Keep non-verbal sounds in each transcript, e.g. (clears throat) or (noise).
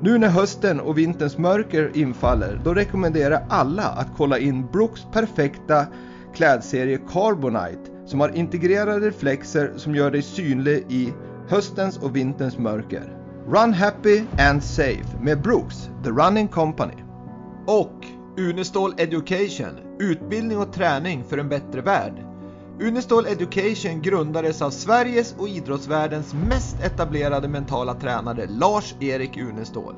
Nu när hösten och vinterns mörker infaller, då rekommenderar jag alla att kolla in Brooks perfekta klädserie Carbonite som har integrerade reflexer som gör dig synlig i höstens och vinterns mörker. Run happy and safe med Brooks, The Running Company. Och Unestål Education, utbildning och träning för en bättre värld. Unistol Education grundades av Sveriges och idrottsvärldens mest etablerade mentala tränare Lars-Erik Unestål.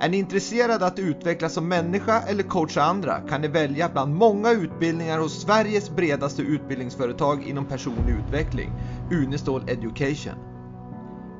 Är ni intresserade att utvecklas som människa eller coacha andra kan ni välja bland många utbildningar hos Sveriges bredaste utbildningsföretag inom personlig utveckling, Unestål Education.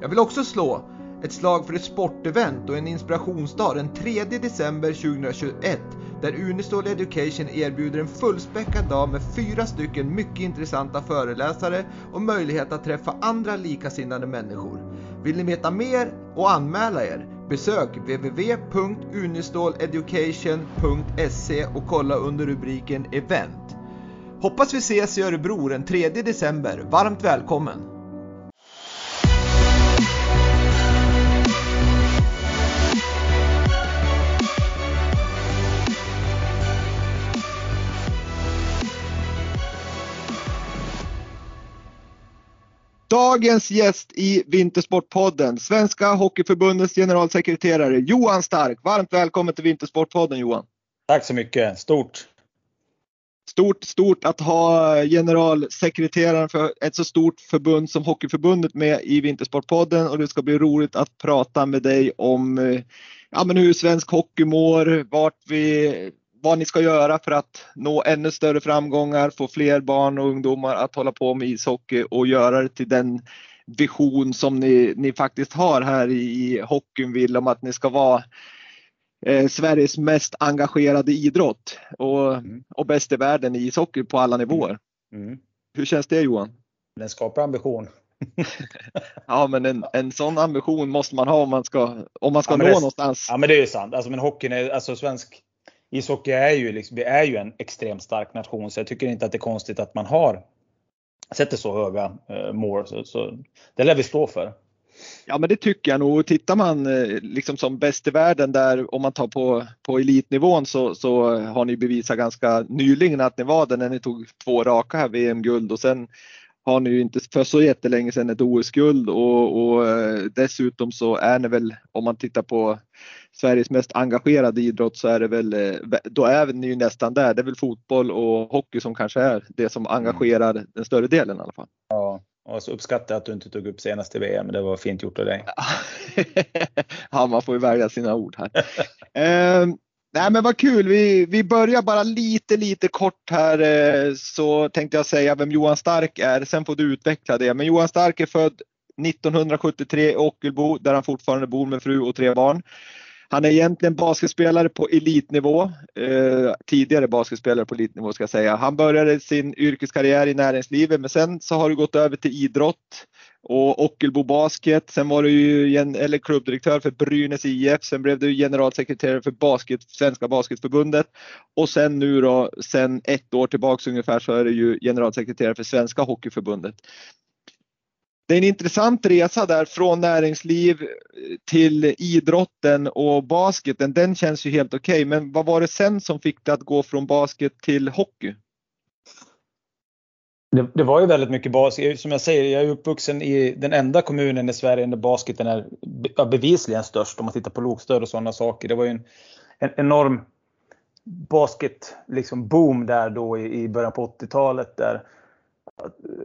Jag vill också slå ett slag för ett sportevent och en inspirationsdag den 3 december 2021 där Unistol Education erbjuder en fullspäckad dag med fyra stycken mycket intressanta föreläsare och möjlighet att träffa andra likasinnade människor. Vill ni veta mer och anmäla er? Besök www.unistoleducation.se och kolla under rubriken Event. Hoppas vi ses i Örebro den 3 december. Varmt välkommen! Dagens gäst i Vintersportpodden, Svenska Hockeyförbundets generalsekreterare Johan Stark. Varmt välkommen till Vintersportpodden Johan. Tack så mycket, stort. Stort, stort att ha generalsekreteraren för ett så stort förbund som Hockeyförbundet med i Vintersportpodden och det ska bli roligt att prata med dig om ja, men hur svensk hockey mår, vart vi vad ni ska göra för att nå ännu större framgångar, få fler barn och ungdomar att hålla på med ishockey och göra det till den vision som ni, ni faktiskt har här i hockeyn vill om att ni ska vara eh, Sveriges mest engagerade idrott och, mm. och bäst i världen i ishockey på alla nivåer. Mm. Mm. Hur känns det Johan? Den skapar ambition. (laughs) ja men en, en sån ambition måste man ha om man ska, om man ska ja, nå det, någonstans. Ja men det är ju sant. Alltså, men hockeyn är, alltså svensk ishockey är ju, liksom, vi är ju en extremt stark nation så jag tycker inte att det är konstigt att man har sätter så höga eh, mål. Så, så, det lär vi stå för. Ja men det tycker jag nog. Tittar man eh, liksom som bäst i världen där om man tar på, på elitnivån så, så har ni bevisat ganska nyligen att ni var det när ni tog två raka här VM-guld och sen har ni ju inte för så jättelänge sedan ett OS-guld och, och, eh, dessutom så är ni väl om man tittar på Sveriges mest engagerade idrott så är det väl, eh, då är ni ju nästan där. Det är väl fotboll och hockey som kanske är det som mm. engagerar mm. den större delen i alla fall. Ja, och så uppskattar jag att du inte tog upp senaste VM. Det var fint gjort av dig. (laughs) ja, man får ju välja sina ord här. eh, nej men vad kul, vi, vi börjar bara lite lite kort här eh, så tänkte jag säga vem Johan Stark är. Sen får du utveckla det. Men Johan Stark är född 1973 i Ockelbo där han fortfarande bor med fru och tre barn. Han är egentligen basketspelare på elitnivå. Eh, tidigare basketspelare på elitnivå ska jag säga. Han började sin yrkeskarriär i näringslivet men sen så har du gått över till idrott och Ockelbo Basket. Sen var du ju eller klubbdirektör för Brynäs IF. Sen blev du generalsekreterare för basket, Svenska Basketförbundet och sen nu då sen ett år tillbaks ungefär så är du ju generalsekreterare för Svenska Hockeyförbundet det är en intressant resa där från näringsliv eh, till idrotten och basketen. Den känns ju helt okej. Okay. Men vad var det sen som fick dig att gå från basket till hockey? Det, det, var ju väldigt mycket basket. Som jag säger, jag är uppvuxen i den enda kommunen i Sverige där basketen är bevisligen störst om man tittar på lokstöd och sådana saker. Det var ju en, en enorm basket liksom boom där då i, i början på 80-talet där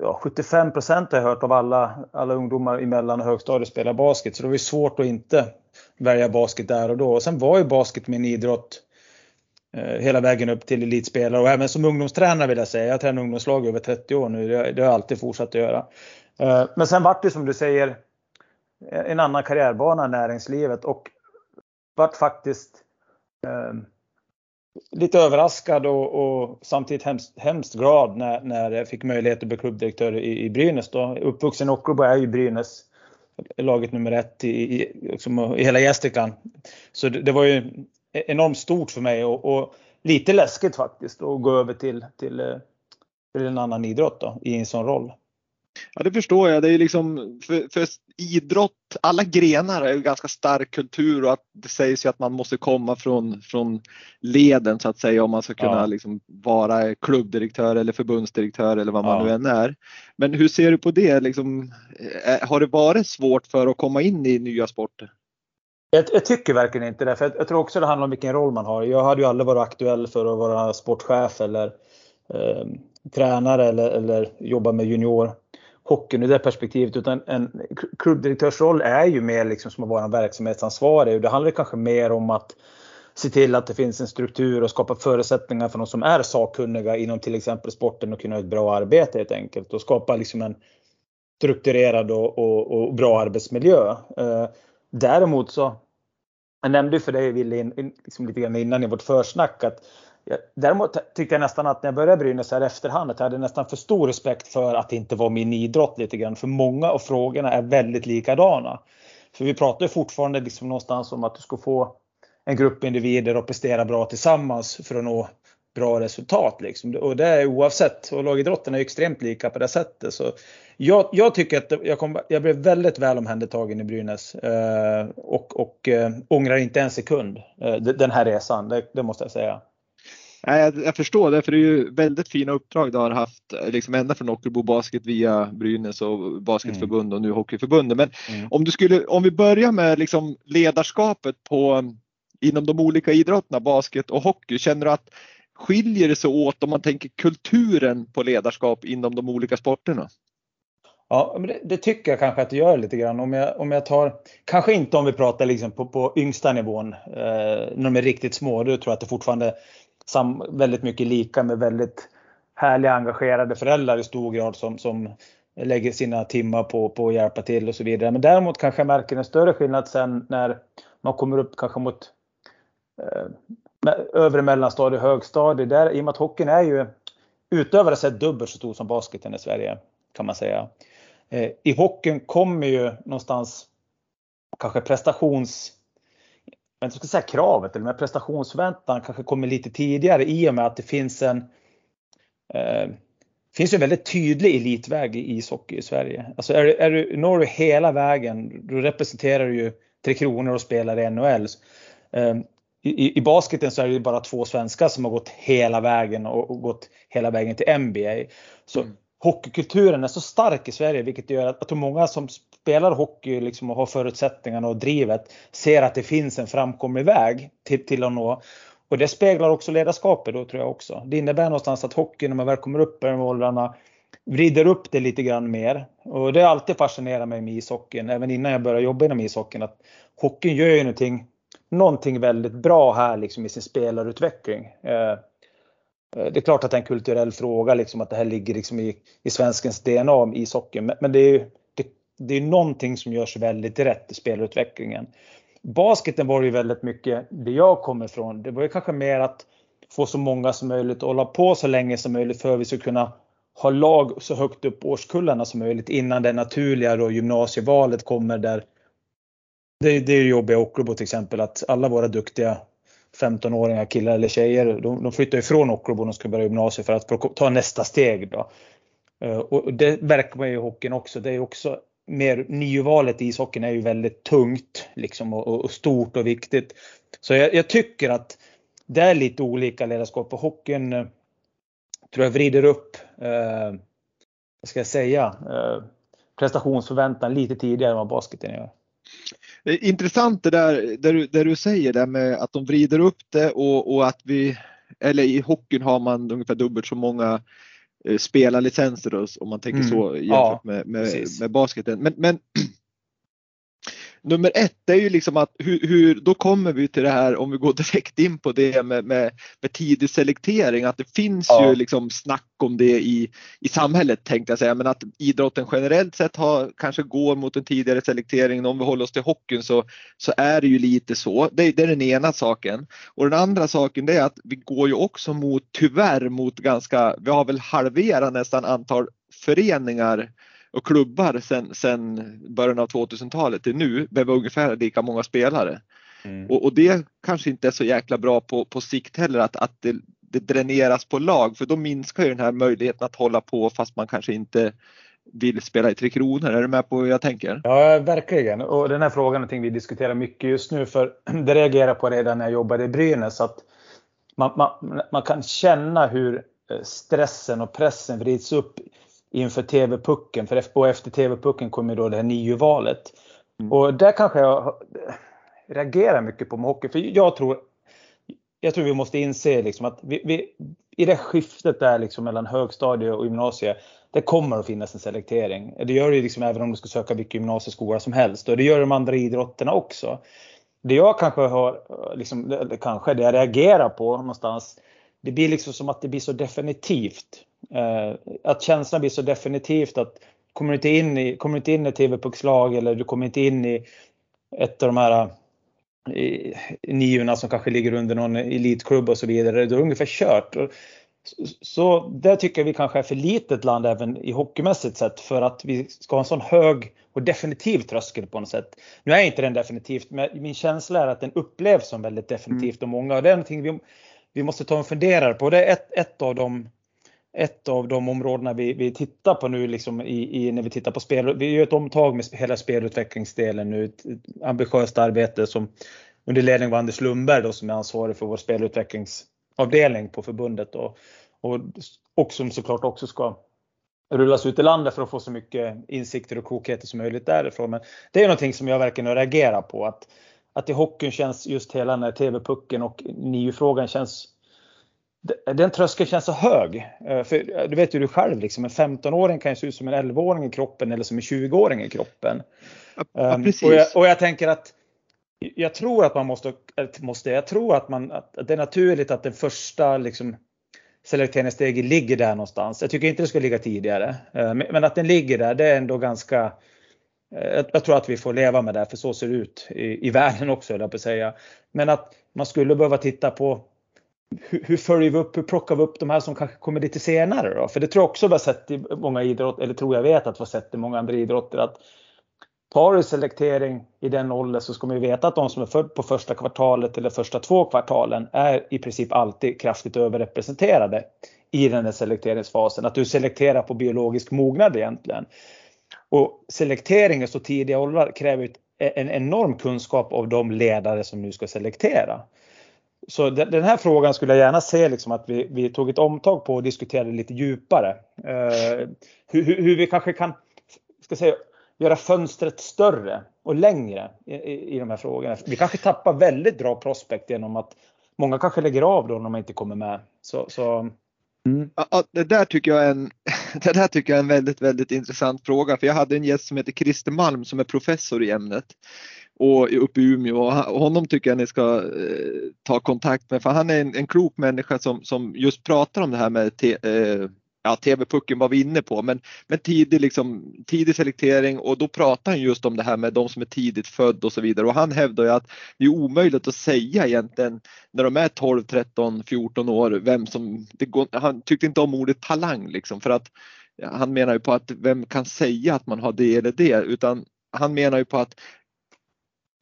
ja, 75 har jag hört av alla, alla ungdomar i mellan och högstadiet spelar basket. Så det var ju svårt att inte välja basket där och då. Och sen var ju basket min idrott eh, hela vägen upp till elitspelare och även som ungdomstränare vill jag säga. Jag tränar ungdomslag i över 30 år nu. Det, det har jag alltid fortsatt att göra. Eh, men sen vart det som du säger en annan karriärbana i näringslivet och vart faktiskt eh, lite överraskad och, och, samtidigt hemskt, hemskt glad när, när jag fick möjlighet att bli klubbdirektör i, i Brynäs. Då. Uppvuxen i Ockelbo är ju Brynäs laget nummer ett i, i, liksom, i hela Gästrikland. Så det, det, var ju enormt stort för mig och, och, lite läskigt faktiskt att gå över till, till, eh, till en annan idrott då, i en sån roll. Ja det förstår jag. Det är liksom för, för idrott, alla grenar är ju ganska stark kultur och att det sägs ju att man måste komma från, från leden så att säga om man ska kunna ja. liksom vara klubbdirektör eller förbundsdirektör eller vad man ja. nu än är. Men hur ser du på det? Liksom, eh, har det varit svårt för att komma in i nya sporter? Jag, jag, tycker verkligen inte det. För jag, jag, tror också det handlar om vilken roll man har. Jag hade ju aldrig varit aktuell för att vara sportchef eller eh, tränare eller, eller jobba med junior hockeyn ur det perspektivet utan en klubbdirektörsroll är ju mer liksom som att vara en verksamhetsansvarig. Det handlar kanske mer om att se till att det finns en struktur och skapa förutsättningar för de som är sakkunniga inom till exempel sporten att kunna göra ett bra arbete helt enkelt och skapa liksom en strukturerad och, och, och bra arbetsmiljö. Eh, däremot så, jag nämnde för dig Wille liksom lite grann innan i vårt försnack att Däremot tyckte jag nästan att när jag började Brynäs här efterhand att jag hade nästan för stor respekt för att det inte var min idrott lite grann. För många av frågorna är väldigt likadana. För vi pratar ju fortfarande liksom någonstans om att du ska få en grupp individer att prestera bra tillsammans för att nå bra resultat. Liksom. Och det är oavsett. Och lagidrotten är extremt lika på det sättet. Så jag, jag tycker att jag, kom, jag blev väldigt väl omhändertagen i Brynäs. Eh, och och eh, ångrar inte en sekund eh, den här resan. Det, det måste jag säga. Nej, jag, jag, förstår det, för det är ju väldigt fina uppdrag du har haft, liksom ända från Ockelbo Basket via Brynäs och Basketförbund och nu Hockeyförbundet. Men mm. om, du skulle, om vi börjar med liksom ledarskapet på, inom de olika idrotterna, basket och hockey, känner du att skiljer det sig åt om man tänker kulturen på ledarskap inom de olika sporterna? Ja, men det, det, tycker jag kanske att det gör lite grann. Om jag, om jag tar, kanske inte om vi pratar liksom på, på yngsta nivån, eh, när de är riktigt små, då tror jag att det fortfarande sam, väldigt mycket lika med väldigt härliga engagerade föräldrar i stor grad som, som lägger sina timmar på, på att hjälpa till och så vidare. Men däremot kanske jag märker en större skillnad sen när man kommer upp kanske mot eh, övre mellanstadie, högstadie. Där, I och med att hockeyn är ju utövare sett dubbelt så stor som basketen i Sverige kan man säga. Eh, I hockeyn kommer ju någonstans kanske prestations jag ska säga kravet, eller med prestationsförväntan kanske kommer lite tidigare i och med att det finns en eh, finns en väldigt tydlig elitväg i ishockey i Sverige. Alltså är, är du, når du hela vägen, då representerar du ju Tre Kronor och spelar i NHL. Eh, i, I basketen så är det bara två svenskar som har gått hela vägen och, och gått hela vägen till NBA. Så mm hockeykulturen är så stark i Sverige vilket gör att, att många som spelar hockey liksom och har förutsättningarna och drivet ser att det finns en framkomlig väg till, till att nå. Och det speglar också ledarskapet då tror jag också. Det innebär någonstans att hockeyn när man väl kommer upp i de åldrarna vrider upp det lite grann mer. Och det har alltid fascinerat mig med ishockeyn, även innan jag började jobba inom ishockeyn, att hockeyn gör ju någonting, någonting väldigt bra här liksom i sin spelarutveckling. Eh, Eh, det är klart att det är en kulturell fråga, liksom, att det här ligger liksom i, i svenskens DNA i socken. Men, det är det är någonting som görs väldigt rätt i spelutvecklingen. Basketen var ju väldigt mycket det jag kommer ifrån. Det var ju kanske mer att få så många som möjligt att hålla på så länge som möjligt för att vi ska kunna ha lag så högt upp årskullarna som möjligt innan det naturliga då gymnasievalet kommer där det, det är ju jobbiga i Ockelbo till exempel att alla våra duktiga 15-åringar, killar eller tjejer, de, de flyttar ifrån Ockelbo när de ska börja gymnasiet för att ta nästa steg. Då. Eh, och det verkar man ju i hockeyn också. Det är också mer nyvalet i ishockeyn är ju väldigt tungt liksom och, och stort och viktigt. Så jag, jag, tycker att det är lite olika ledarskap och hockeyn eh, tror jag vrider upp, eh, vad ska jag säga, eh, prestationsförväntan lite tidigare än vad basketen gör. Intressant det där, där, du, där du säger det med att de vrider upp det och, och att vi, eller i hockeyn har man ungefär dubbelt så många eh, spelarlicenser om man tänker mm. så jämfört ja, med, med, med basketen. Men, men nummer ett är ju liksom att hur, hur, då kommer vi till det här om vi går direkt in på det med, med, med tidig selektering att det finns ja. ju liksom snack om det i, i samhället tänkte jag säga men att idrotten generellt sett har, kanske går mot en tidigare selektering. Om vi håller oss till hockeyn så, så är det ju lite så. Det, det är den ena saken. Och den andra saken det är att vi går ju också mot tyvärr mot ganska, vi har väl halverat nästan antal föreningar och klubbar sen, sen början av 2000-talet till nu med ungefär lika många spelare. Mm. Och, och, det kanske inte är så jäkla bra på, på sikt heller att, att det, det dräneras på lag för då minskar ju den här möjligheten att hålla på fast man kanske inte vill spela i Tre Kronor. Är du med på hur jag tänker? Ja, verkligen. Och den här frågan är någonting vi diskuterar mycket just nu för (clears throat) det reagerar på redan när jag jobbade i Brynäs att man, man, man kan känna hur eh, stressen och pressen vrids upp inför TV-pucken. För och efter TV-pucken kommer då det här NIU-valet. Mm. Och där kanske jag reagerar mycket på med hockey. För jag tror, jag tror vi måste inse liksom att vi, vi, i det skiftet där liksom mellan högstadie och gymnasie. Det kommer att finnas en selektering. Det gör det liksom även om du ska söka vilken gymnasieskola som helst. Och det gör de andra idrotterna också. Det jag kanske har, liksom, kanske det jag reagerar på någonstans. Det blir liksom som att det blir så definitivt. Eh, att känslan blir så definitivt att kommer du inte in i, kommer inte in i TV-puckslag eller du kommer inte in i ett av de här i, niorna som kanske ligger under någon elitklubb och så vidare, då är det ungefär kört. Så där tycker jag vi kanske är för litet land även i hockeymässigt sett för att vi ska ha en sån hög och definitiv tröskel på något sätt. Nu är inte den definitivt, men min känsla är att den upplevs som väldigt definitivt av många och det är någonting vi, vi måste ta och fundera på. Det är ett, ett av de ett av de områdena vi, vi tittar på nu liksom i, i, när vi tittar på spel. Vi gör ett omtag med hela spelutvecklingsdelen nu. Ett ambitiöst arbete som under ledning av Anders Lundberg då, som är ansvarig för vår spelutvecklingsavdelning på förbundet och, och, och som såklart också ska rullas ut i landet för att få så mycket insikter och klokheter som möjligt därifrån. Men det är någonting som jag verkligen reagerar på att, att i hockeyn känns just hela den här TV-pucken och NIU-frågan känns den tröskeln känns så hög. Eh, för du vet ju du själv, liksom, en 15-åring kan ju se ut som en 11-åring i kroppen eller som en 20-åring i kroppen. Ja, um, och, jag, och, jag, tänker att jag tror att man måste, måste jag tror att, man, att det är naturligt att den första liksom, selekteringssteget ligger där någonstans. Jag tycker inte det ska ligga tidigare. Eh, men att den ligger där, det är ändå ganska eh, jag tror att vi får leva med det, för så ser det ut i, i världen också, jag på att säga. Men att man skulle behöva titta på hur, hur följer vi upp, hur plockar vi upp de här som kanske kommer lite senare då? För det tror jag också vi har sett i många idrotter, eller tror jag vet att vi har sett i många andra idrotter att tar du selektering i den åldern så ska man ju veta att de som är födda på första kvartalet eller första två kvartalen är i princip alltid kraftigt överrepresenterade i den här selekteringsfasen. Att du selekterar på biologisk mognad egentligen. Och selektering i så tidiga åldrar kräver en enorm kunskap av de ledare som nu ska selektera. Så den här frågan skulle jag gärna se liksom att vi, vi tog ett omtag på och diskuterade lite djupare. Eh, hur, hur, vi kanske kan ska säga, göra fönstret större och längre i, i, i de här frågorna. Vi kanske tappar väldigt bra prospekt genom att många kanske lägger av då när man inte kommer med. Så, så... Mm. Ja, det där tycker jag är en, (laughs) det där tycker jag är en väldigt, väldigt intressant fråga. För jag hade en gäst som heter Christer Malm som är professor i ämnet och uppe i Umeå. Och honom tycker jag ni ska eh, ta kontakt med för han är en, en klok människa som, som just pratar om det här med te, eh, ja, TV-pucken var vi inne på, men, men tidig, liksom, tidig selektering och då pratar han just om det här med de som är tidigt född och så vidare och han hävdar ju att det är omöjligt att säga egentligen när de är 12, 13, 14 år vem som, går, han tyckte inte om ordet talang liksom för att han menar ju på att vem kan säga att man har det eller det utan han menar ju på att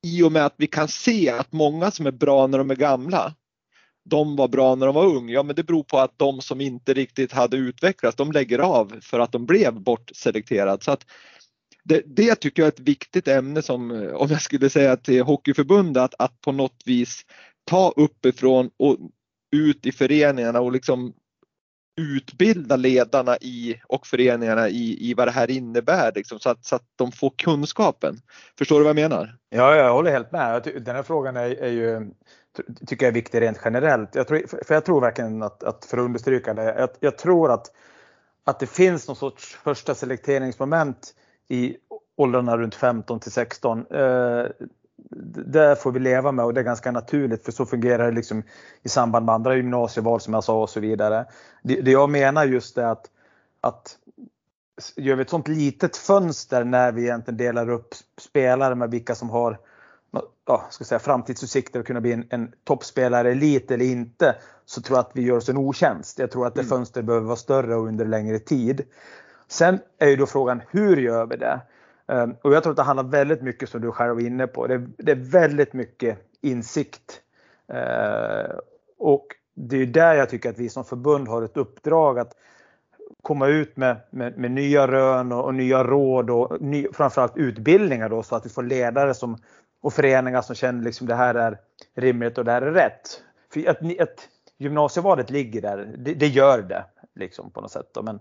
i och med att vi kan se att många som är bra när de är gamla, de var bra när de var unga. Ja, men det beror på att de som inte riktigt hade utvecklats, de lägger av för att de blev bortselekterade. Så att det, det tycker jag är ett viktigt ämne som, eh, om jag skulle säga till Hockeyförbundet, att, att på något vis ta uppifrån och ut i föreningarna och liksom utbilda ledarna i, och föreningarna i, i vad det här innebär liksom, så, att, så att de får kunskapen. Förstår du vad jag menar? Ja, jag håller helt med. Den här frågan är, är ju, tycker jag är viktig rent generellt. Jag tror, för jag tror verkligen att, att för att understryka det, jag, jag tror att, att det finns någon sorts första selekteringsmoment i åldrarna runt 15 till 16. Eh, det får vi leva med och det är ganska naturligt för så fungerar det liksom i samband med andra gymnasieval som jag sa och så vidare. Det, det jag menar just är att, att gör vi ett sånt litet fönster när vi egentligen delar upp spelare med vilka som har ja, ska säga, framtidsutsikter att kunna bli en, en toppspelare, elit eller inte, så tror jag att vi gör oss en otjänst. Jag tror att det mm. fönstret behöver vara större och under längre tid. Sen är ju då frågan, hur gör vi det? Ehm, och jag tror att det handlar väldigt mycket som du själv var inne på. Det är, det är väldigt mycket insikt. Ehm, och det är där jag tycker att vi som förbund har ett uppdrag att komma ut med, med, med nya rön och, och, nya råd och ny, framförallt utbildningar då så att vi får ledare som, och föreningar som känner liksom det här är rimligt och det här är rätt. För att, att gymnasievalet ligger där, det, det, gör det liksom på något sätt. Då. Men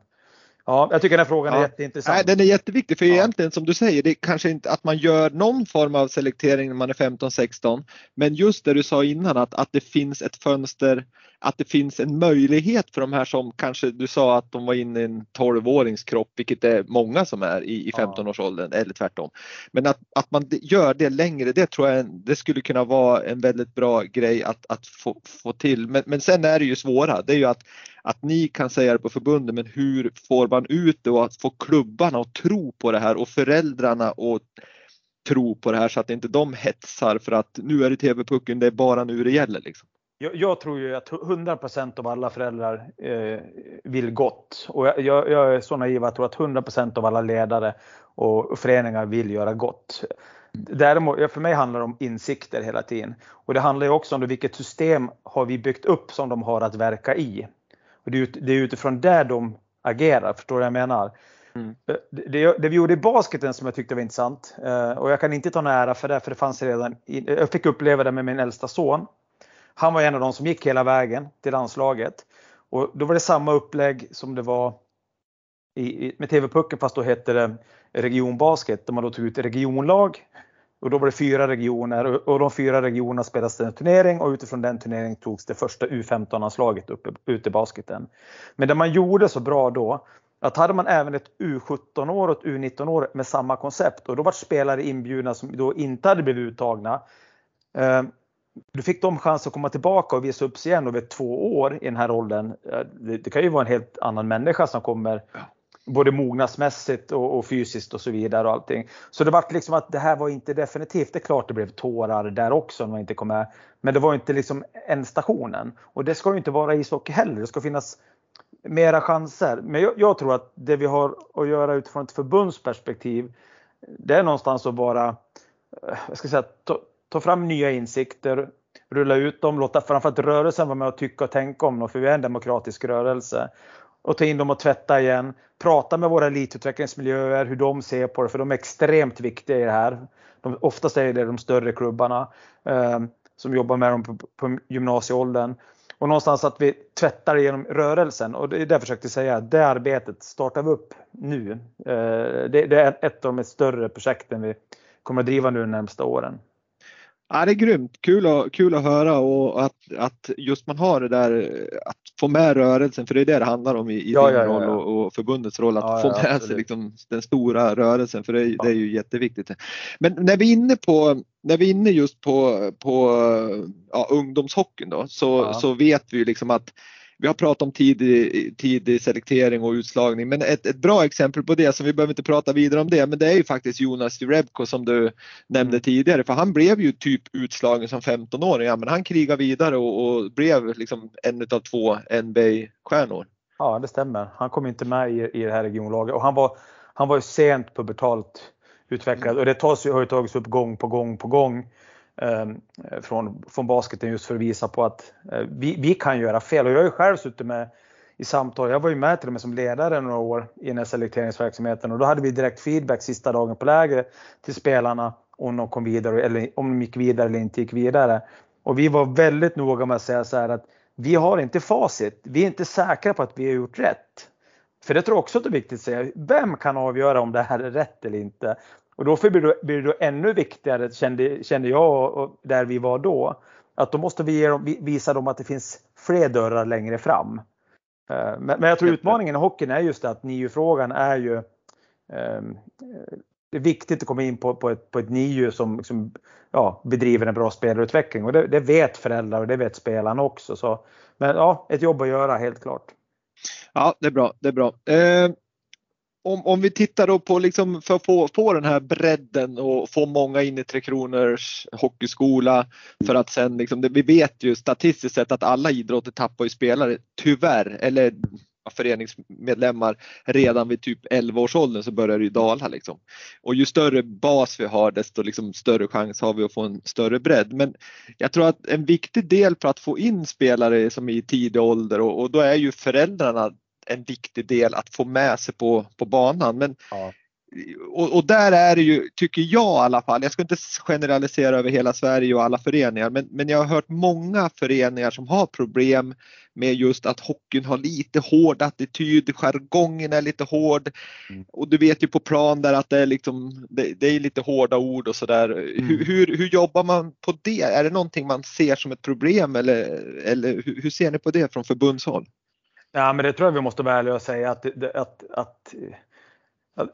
Ja, jag tycker den här frågan ja. är jätteintressant. Nej, den är jätteviktig för ja. egentligen som du säger, det är kanske inte att man gör någon form av selektering när man är 15-16. Men just det du sa innan att, att det finns ett fönster, att det finns en möjlighet för de här som kanske du sa att de var inne i en 12-årings kropp, vilket det är många som är i, i 15-årsåldern eller tvärtom. Men att, att man gör det längre, det tror jag det skulle kunna vara en väldigt bra grej att, att få, få till. Men, men sen är det ju svåra, det är ju att att ni kan säga det på förbundet, men hur får man ut det och att få klubbarna att tro på det här och föräldrarna att tro på det här så att inte de hetsar för att nu är det TV-pucken, det är bara nu det gäller. Liksom. Jag, jag tror ju att 100% av alla föräldrar eh, vill gott och jag, jag, jag är så naiv att jag tror att 100% av alla ledare och föreningar vill göra gott. Däremot, för mig handlar det om insikter hela tiden. Och det handlar ju också om vilket system har vi byggt upp som de har att verka i. Och det, är, det är utifrån där de agerar, förstår du vad jag menar? Mm. Eh, det, det, vi gjorde i basketen som jag tyckte var intressant eh, och jag kan inte ta någon ära för det för det fanns redan. Jag fick uppleva det med min äldsta son. Han var en av de som gick hela vägen till landslaget och då var det samma upplägg som det var i, med TV-pucken fast då hette det regionbasket där man då tog ut regionlag och då var det fyra regioner och de fyra regionerna spelades en turnering och utifrån den turneringen togs det första U15-anslaget upp, ut i basketen. Men det man gjorde så bra då, att hade man även ett U17-år och ett U19-år med samma koncept och då var spelare inbjudna som då inte hade blivit uttagna. Eh, Eh, då fick de chans att komma tillbaka och visa upp sig igen över två år i den här åldern. Det, det kan ju vara en helt annan människa som kommer både mognadsmässigt och, och, fysiskt och så vidare och allting. Så det var liksom att det här var inte definitivt. Det är klart det blev tårar där också när man inte kom med. Men det var inte liksom ändstationen. Och det ska ju inte vara ishockey heller. Det ska finnas mera chanser. Men jag, jag, tror att det vi har att göra utifrån ett förbundsperspektiv det är någonstans att bara eh, jag ska säga, ta, ta fram nya insikter, rulla ut dem, låta framförallt rörelsen vara med och tycka och tänka om dem, för vi är en demokratisk rörelse och ta in dem och tvätta igen. Prata med våra elitutvecklingsmiljöer, hur de ser på det, för de är extremt viktiga i det här. De, oftast är det de större klubbarna eh, som jobbar med dem på, på gymnasieåldern. Och någonstans att vi tvättar genom rörelsen och det är det jag försökte säga. Det arbetet startar vi upp nu. Eh, det, det, är ett av de större projekten vi kommer att driva nu de närmsta åren. Ja, det är grymt, kul, att, kul att höra och att, att just man har det där att få med rörelsen, för det är det det handlar om i, i ja, din ja, roll ja, och, och, förbundets roll, att få med sig liksom den stora rörelsen, för det, det, är ju jätteviktigt. Men när vi är inne på, när vi är inne just på, på ja, ungdomshockeyn då, så, så vet vi ju liksom att vi har pratat om tidig, tidig selektering och utslagning, men ett, ett, bra exempel på det, som vi behöver inte prata vidare om det, men det är ju faktiskt Jonas Rebko som du nämnde mm. tidigare, för han blev ju typ utslagen som 15-åring, ja, men han krigade vidare och, och blev liksom en av två NBA-stjärnor. Ja, det stämmer. Han kom inte med i, i det här regionlaget och han var, han var ju sent pubertalt utvecklad mm. och det tas, har ju tagits upp gång på gång på gång. Ehm, från, från basketen just för att visa på att eh, vi, vi kan göra fel. Och jag har ju själv suttit med i samtal. Jag var ju med till och med som ledare några år i den här selekteringsverksamheten och då hade vi direkt feedback sista dagen på läger till spelarna om de kom vidare eller om de gick vidare eller inte gick vidare. Och vi var väldigt noga med att säga så här att vi har inte facit. Vi är inte säkra på att vi har gjort rätt. För det tror jag också att det är viktigt att säga. Vem kan avgöra om det här är rätt eller inte? Och då blir det, blir det ännu viktigare, kände, kände jag och där vi var då, att då måste vi dem, visa dem att det finns fler dörrar längre fram. Eh, men, men jag tror utmaningen i hockeyn är just det att NIU-frågan är ju um, det är viktigt att komma in på, på, ett, på ett NIU som, som ja, bedriver en bra spelarutveckling och det, det, vet föräldrar och det vet spelarna också. Så, men ja, ett jobb att göra helt klart. Ja, det är bra. Det är bra. Eh, om, om vi tittar då på liksom för att få, få den här bredden och få många in i Tre Kronors hockeyskola för att sen liksom, det, vi vet ju statistiskt sett att alla idrotter tappar ju spelare, tyvärr, eller föreningsmedlemmar redan vid typ 11 års ålder så börjar det ju dala liksom. Och ju större bas vi har desto liksom större chans har vi att få en större bredd. Men jag tror att en viktig del för att få in spelare som är i tidig ålder och, och då är ju föräldrarna en viktig del att få med sig på, på banan. Men, ja. och, och, där är det ju, tycker jag i alla fall, jag ska inte generalisera över hela Sverige och alla föreningar, men, men jag har hört många föreningar som har problem med just att hockeyn har lite hård attityd, jargongen är lite hård. Mm. Och du vet ju på plan där att det är, liksom, det, det är lite hårda ord och sådär. Mm. Hur, hur, hur, jobbar man på det? Är det någonting man ser som ett problem eller, eller hur, hur ser ni på det från förbundshåll? Ja, men det tror jag vi måste vara ärliga och säga att, att, att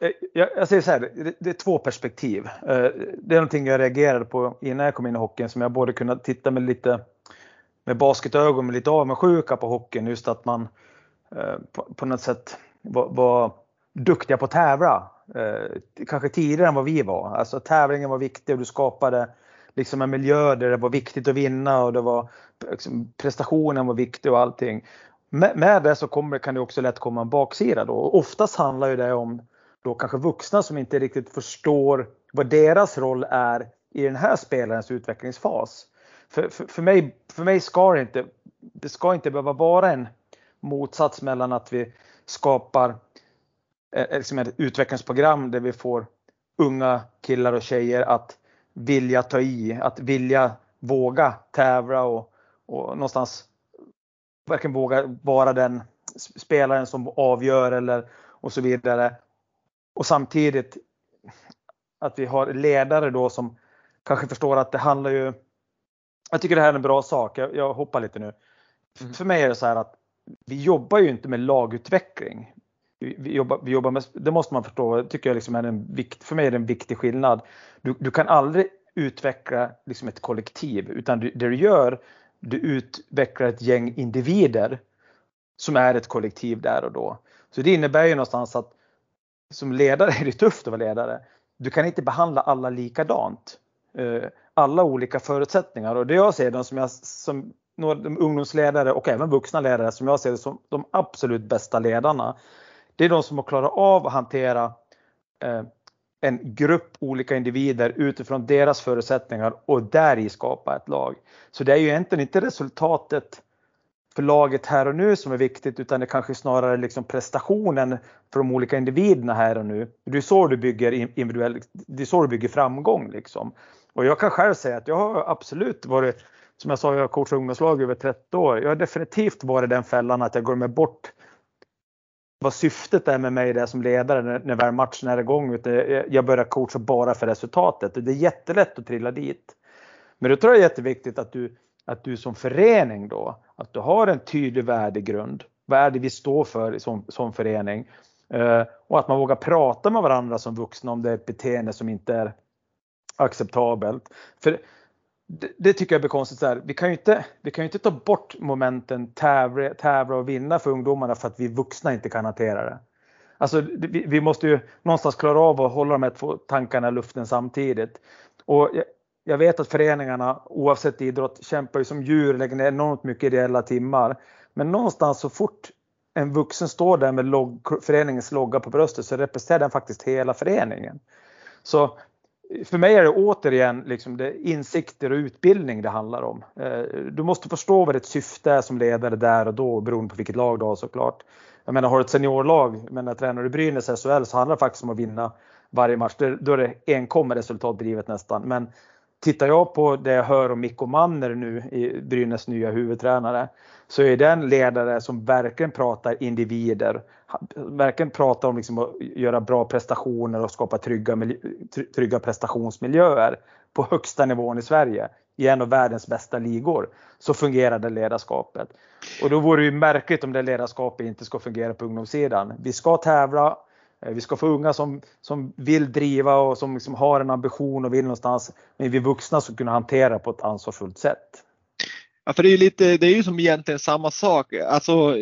eh, jag, jag säger så här, det, det, är två perspektiv. Eh, det är någonting jag reagerade på innan jag kom in i hockeyn som jag både kunna titta med lite med basketögon med lite avundsjuka på hockeyn. Just att man eh, på, på något sätt var, var duktiga på att tävla. Kanske tidigare än vad vi var. Alltså tävlingen var viktig och du skapade liksom en miljö där det var viktigt att vinna och det var liksom, prestationen var viktig och allting med, med det så kommer, kan det också lätt komma en baksida då. Och oftast handlar ju det om då kanske vuxna som inte riktigt förstår vad deras roll är i den här spelarens utvecklingsfas. För, för, för, mig, för mig ska det inte, det ska inte behöva vara en motsats mellan att vi skapar eh, eh, liksom ett utvecklingsprogram där vi får unga killar och tjejer att vilja ta i, att vilja våga tävla och, och någonstans verkligen våga vara den spelaren som avgör eller och så vidare. Och samtidigt att vi har ledare då som kanske förstår att det handlar ju. Jag tycker det här är en bra sak. Jag, jag hoppar lite nu. Mm. För mig är det så här att vi jobbar ju inte med lagutveckling. Vi, vi, jobbar, vi jobbar med, det måste man förstå, tycker jag liksom är en vikt, för mig är det en viktig skillnad. Du, du kan aldrig utveckla liksom ett kollektiv utan det du gör du utvecklar ett gäng individer som är ett kollektiv där och då. Så det innebär ju någonstans att som ledare (laughs) är det tufft att vara ledare. Du kan inte behandla alla likadant. Eh, alla olika förutsättningar och det jag ser de som jag som ungdomsledare och även vuxna ledare som jag ser det som de absolut bästa ledarna. Det är de som har klarat av att hantera eh, en grupp olika individer utifrån deras förutsättningar och där i skapa ett lag. Så det är ju egentligen inte resultatet för laget här och nu som är viktigt utan det kanske snarare liksom prestationen för de olika individerna här och nu. Det är så du bygger individuell, det är så du bygger framgång liksom. Och jag kan själv säga att jag har absolut varit, som jag sa, jag har coachat ungdomslag över 30 år. Jag har definitivt varit den fällan att jag går med bort vad syftet är med mig där som ledare när, när väl matchen är igång. Utan jag börjar coacha bara för resultatet. Det är jättelätt att trilla dit. Men då tror jag det är jätteviktigt att du, att du som förening då, att du har en tydlig värdegrund. Vad är det vi står för som, som förening? Eh, och att man vågar prata med varandra som vuxna om det är ett beteende som inte är acceptabelt. För det, det, tycker jag blir konstigt. Så här. Vi, kan ju inte, vi kan ju inte ta bort momenten tävla, tävla och vinna för ungdomarna för att vi vuxna inte kan hantera det. Alltså, vi, vi måste ju någonstans klara av att hålla de här två tankarna i luften samtidigt. Och jag, jag vet att föreningarna oavsett idrott kämpar ju som djur, lägger ner enormt mycket ideella timmar. Men någonstans så fort en vuxen står där med log, föreningens logga på bröstet så representerar den faktiskt hela föreningen. Så för mig är det återigen liksom det insikter och utbildning det handlar om. Eh, du måste förstå vad ditt syfte är som ledare där och då beroende på vilket lag du har såklart. Jag menar har du ett seniorlag, men när tränar du Brynäs SHL så handlar det faktiskt om att vinna varje match. Då är det enkom resultatdrivet nästan. Men tittar jag på det jag hör om Mikko Manner nu, i Brynäs nya huvudtränare, så är det en ledare som verkligen pratar individer, verkligen pratar om liksom att göra bra prestationer och skapa trygga, trygga prestationsmiljöer på högsta nivån i Sverige i en av världens bästa ligor så fungerar det ledarskapet. Och då vore det ju märkligt om det ledarskapet inte ska fungera på ungdomssidan. Vi ska tävla, Eh, vi ska få unga som, som vill driva och som liksom har en ambition och vill någonstans. Men vi vuxna ska kunna hantera på ett ansvarsfullt sätt. Ja, för det är ju lite, det är ju som egentligen samma sak. Alltså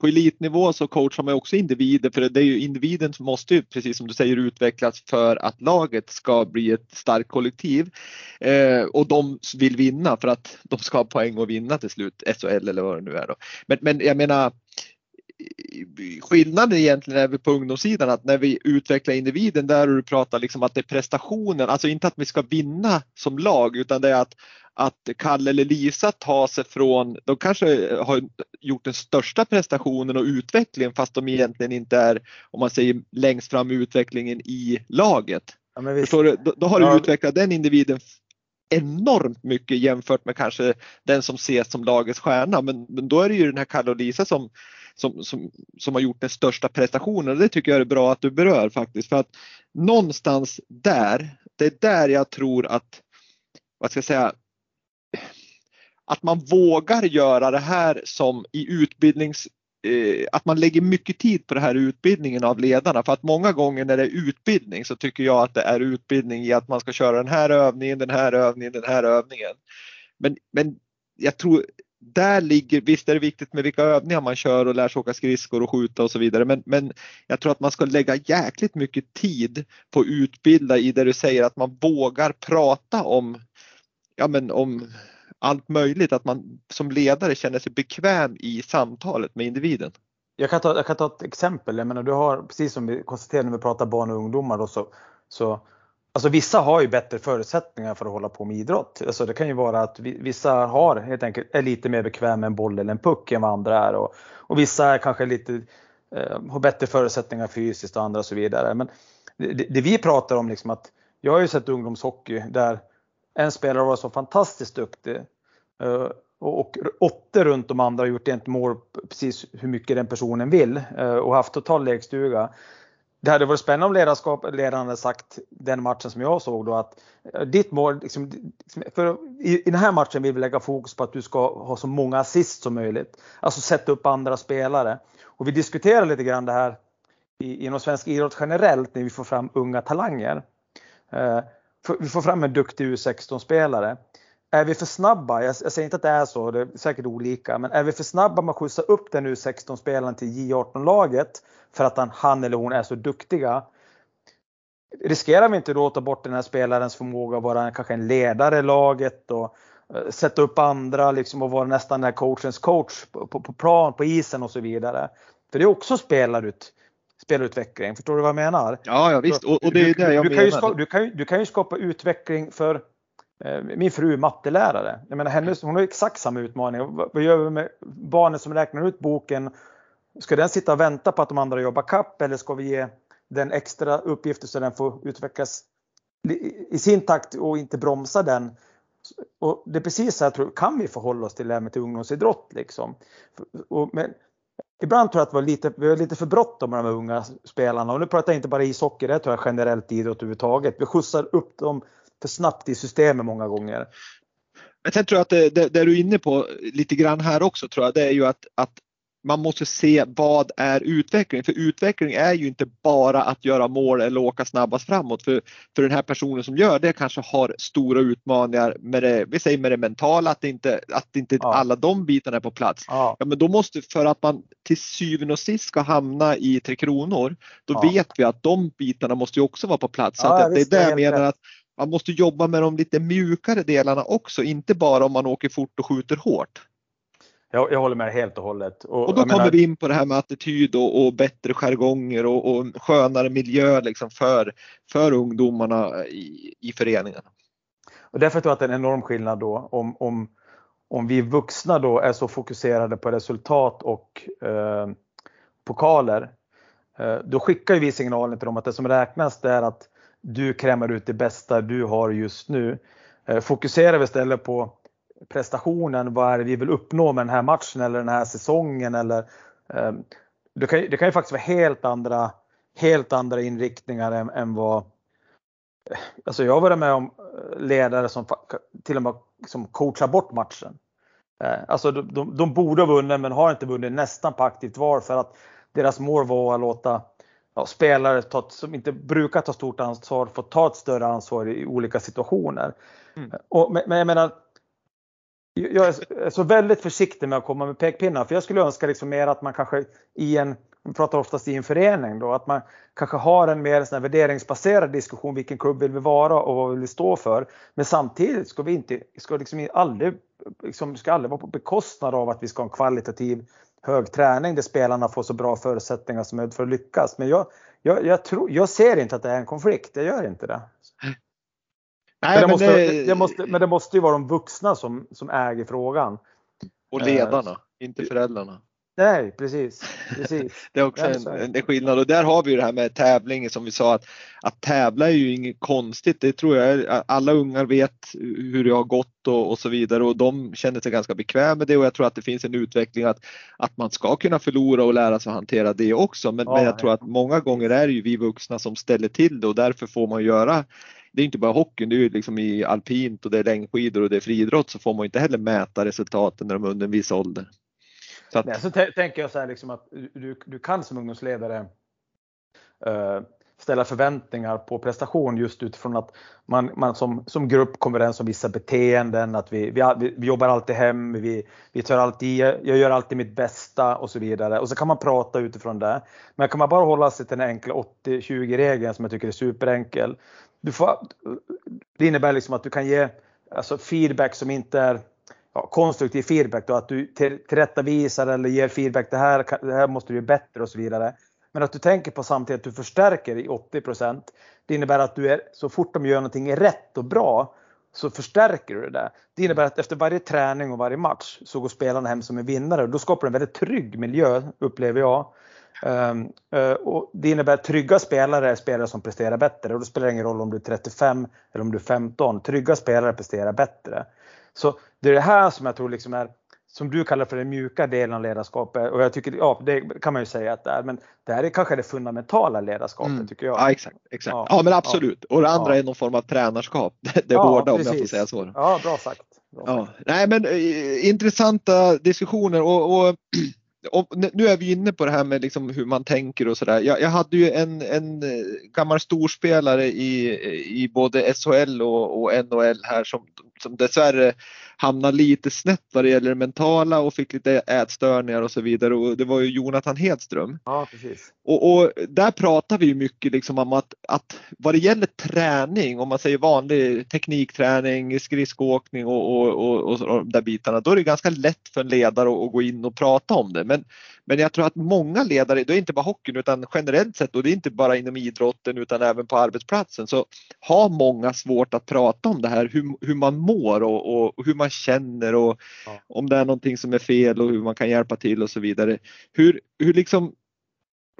på elitnivå så coachar man också individer för det är ju individen som måste ju precis som du säger utvecklas för att laget ska bli ett starkt kollektiv. Eh, och de vill vinna för att de ska ha poäng och vinna till slut, SHL eller vad det nu är. Då. Men, men jag menar skillnaden egentligen är väl på ungdomssidan att när vi utvecklar individen där och du pratar liksom att det är prestationen, alltså inte att vi ska vinna som lag utan det är att att Kalle eller Lisa tar sig från, de kanske har gjort den största prestationen och utvecklingen fast de egentligen inte är, om man säger längst fram i utvecklingen i laget. Ja, Förstår du? Då, då har du ja. utvecklat den individen enormt mycket jämfört med kanske den som ses som lagets stjärna. Men, men då är det ju den här Kalle och Lisa som, som, som, som har gjort den största prestationen och det tycker jag är bra att du berör faktiskt. För att någonstans där, det är där jag tror att, vad ska jag säga, att man vågar göra det här som i utbildnings eh, att man lägger mycket tid på det här utbildningen av ledarna för att många gånger när det är utbildning så tycker jag att det är utbildning i att man ska köra den här övningen, den här övningen, den här övningen. Men, men jag tror där ligger, visst är det viktigt med vilka övningar man kör och lär sig åka skridskor och skjuta och så vidare men, men jag tror att man ska lägga jäkligt mycket tid på att utbilda i det du säger att man vågar prata om, ja men om allt möjligt, att man som ledare känner sig bekväm i samtalet med individen. Jag kan ta, jag kan ta ett exempel. Jag menar, du har, precis som vi konstaterade när vi pratar barn och ungdomar, då, så, så Alltså vissa har ju bättre förutsättningar för att hålla på med idrott. Alltså det kan ju vara att vissa har helt enkelt är lite mer bekväm med en boll eller en puck än vad andra är och, och vissa är kanske lite eh, har bättre förutsättningar fysiskt och andra och så vidare. Men det, det vi pratar om liksom att jag har ju sett ungdomshockey där en spelare var så fantastiskt duktig eh, och åtta runt de andra har gjort ett mål precis hur mycket den personen vill eh, och haft total lekstuga. Det hade varit spännande om ledarskap, ledaren hade sagt den matchen som jag såg då att eh, ditt mål, liksom, liksom, för i, i den här matchen vill vi lägga fokus på att du ska ha så många assist som möjligt. Alltså sätta upp andra spelare. Och vi diskuterar lite grann det här inom svensk idrott generellt när vi får fram unga talanger eh, vi får fram en duktig U16-spelare. Är vi för snabba, jag, jag säger inte att det är så, det är säkert olika, men är vi för snabba med att skjutsa upp den U16-spelaren till J18-laget för att han, han eller hon är så duktiga, riskerar vi inte då att ta bort den här spelarens förmåga att vara kanske en ledare i laget och uh, sätta upp andra liksom och vara nästan den här coachens coach på, på, på, plan, på isen och så vidare. För det är också spelarut, spelutveckling. Förstår du vad jag menar? Ja, ja visst. Och, och det är det jag du, du menar. Kan skapa, du, kan ju, du kan ju skapa utveckling för eh, Eh, min fru är mattelärare. Jag menar, hennes, hon har exakt samma utmaning. Vad, gör vi med barnen som räknar ut boken? Ska den sitta och vänta på att de andra jobbar kapp eller ska vi ge den extra uppgifter så den får utvecklas i sin takt och inte bromsa den? Och det är precis så här, tror, kan vi förhålla oss till det här med ungdomsidrott liksom. Och, men Ibland tror jag att vi har lite, vi har lite för bråttom med de här unga spelarna och nu pratar jag inte bara ishockey, det tror jag generellt idrott överhuvudtaget. Vi skjutsar upp dem för snabbt i systemet många gånger. Men sen tror jag att det, det, det, du är inne på lite grann här också tror jag, det är ju att, att man måste se vad är utveckling? För utveckling är ju inte bara att göra mål eller åka snabbast framåt. För, för den här personen som gör det kanske har stora utmaningar med det, vi säger med det mentala, att inte, att inte ja. alla de bitarna är på plats. Ja. ja. men då måste, för att man till syvende och sist ska hamna i Tre Kronor, då ja. vet vi att de bitarna måste ju också vara på plats. Så att det, det är där jag menar att man måste jobba med de lite mjukare delarna också, inte bara om man åker fort och skjuter hårt. Jag, jag håller med helt och hållet. Och, och då kommer menar... vi in på det här med attityd och, och bättre jargonger och, och skönare miljö liksom för, för ungdomarna i, i föreningarna. Och därför tror jag att det är en enorm skillnad då om, om, om vi vuxna då är så fokuserade på resultat och eh, pokaler. Eh, då skickar vi signalen till dem att det som räknas det är att du krämar ut det bästa du har just nu. Eh, fokuserar vi istället på prestationen, vad är det vi vill uppnå med den här matchen eller den här säsongen eller eh, det kan, det kan ju faktiskt vara helt andra, helt andra inriktningar än, än vad eh, Alltså jag har varit med om ledare som till och med som coachar bort matchen. Alltså de, de, de borde ha vunnit men har inte vunnit nästan på aktivt val för att deras mål var att låta ja, spelare som inte brukar ta stort ansvar få ta ett större ansvar i olika situationer. Mm. Och, men jag menar, jag är så väldigt försiktig med att komma med pekpinnar för jag skulle önska liksom mer att man kanske i en, vi pratar oftast i en förening då, att man kanske har en mer sån värderingsbaserad diskussion, vilken klubb vill vi vara och vad vill vi stå för. Men samtidigt ska vi inte, ska liksom aldrig, liksom, ska aldrig vara på bekostnad av att vi ska ha en kvalitativ hög träning där spelarna får så bra förutsättningar som möjligt för att lyckas. Men jag, jag, jag, tror, jag ser inte att det är en konflikt, jag gör inte det. Nej, men, det måste, det... Det måste, men det måste ju vara de vuxna som, som äger frågan. Och ledarna, uh, inte föräldrarna. Nej, precis. precis. (laughs) det är också en, en, skillnad och där har vi det här med tävlingen som vi sa att, att tävla är ju inget konstigt. Det tror jag alla ungar vet hur det har gått och, och så vidare och de känner sig ganska bekväma med det och jag tror att det finns en utveckling att, att man ska kunna förlora och lära sig att hantera det också. Men, ja, men jag tror att många gånger är det ju vi vuxna som ställer till det och därför får man göra det är inte bara hockeyn, det är ju liksom i alpint och det är längdskidor och det är friidrott så får man inte heller mäta resultaten när de är under en viss ålder. Så, att... Nej, så tänker jag så här liksom att du, du kan som ungdomsledare uh, ställa förväntningar på prestation just utifrån att man, man som, som grupp kommer överens om vissa beteenden, att vi, vi, vi jobbar alltid hem, vi, vi tar alltid, jag gör alltid mitt bästa och så vidare. Och så kan man prata utifrån det. Men kan man bara hålla sig till den enkla 80-20 regeln som jag tycker är superenkel. Du får, det innebär liksom att du kan ge alltså feedback som inte är ja, konstruktiv feedback då, att du tillrättavisar eller ger feedback, det här, det här måste du göra bättre och så vidare. Men att du tänker på samtidigt att du förstärker i 80% Det innebär att du är, så fort de gör någonting rätt och bra så förstärker du det. Det innebär att efter varje träning och varje match så går spelarna hem som en vinnare och då skapar du en väldigt trygg miljö upplever jag. Um, uh, och det innebär att trygga spelare är spelare som presterar bättre och då spelar det ingen roll om du är 35 eller om du är 15. Trygga spelare presterar bättre. Så det är det här som jag tror liksom är som du kallar för den mjuka delen av ledarskapet och jag tycker, ja det kan man ju säga att det är, men det här är kanske det fundamentala ledarskapet mm. tycker jag. Ja exakt, exakt. Ja, ja men absolut. Och det andra ja. är någon form av tränarskap. (laughs) Det, ja, om jag får säga så. Ja, bra sagt. Bra ja. Nej men eh, intressanta diskussioner och, och (clears throat) och nu är vi inne på det här med liksom hur man tänker och sådär. Jag, jag, hade ju en, en eh, gammal storspelare i, i både SHL och, och NHL här som, som dessvärre hamnade lite snett vad det gäller det mentala och fick lite ätstörningar och så vidare och det var ju Jonathan Hedström. Ja, precis. Och, och där pratar vi mycket liksom om att, att vad det gäller träning, om man säger vanlig teknikträning, skridskoåkning och, och, och, och de där bitarna, då är det ganska lätt för en ledare att, att gå in och prata om det. Men, men jag tror att många ledare, det är inte bara hockeyn utan generellt sett och det är inte bara inom idrotten utan även på arbetsplatsen så har många svårt att prata om det här, hur, hur man mår och, och hur man känner och ja. om det är någonting som är fel och hur man kan hjälpa till och så vidare. Hur, hur liksom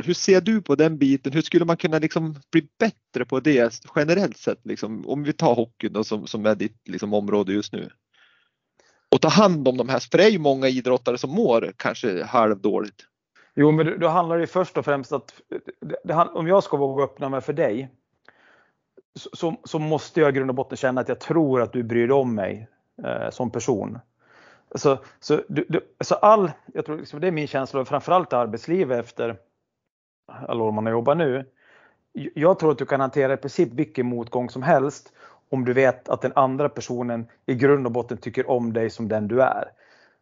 hur ser du på den biten? Hur skulle man kunna liksom bli bättre på det generellt sett? Liksom, om vi tar hockeyn då, som, som är ditt liksom, område just nu. Och ta hand om de här, för det är ju många idrottare som mår kanske halvdåligt. Jo, men då handlar det först och främst att det, om jag ska våga öppna mig för dig så, så, måste jag i grund och botten känna att jag tror att du bryr dig om mig eh, som person. Så, så, du, du, så all, jag tror liksom det är min känsla, framförallt i arbetslivet efter alla år man har jobbat nu. Jag tror att du kan hantera i princip vilken motgång som helst om du vet att den andra personen i grund och botten tycker om dig som den du är.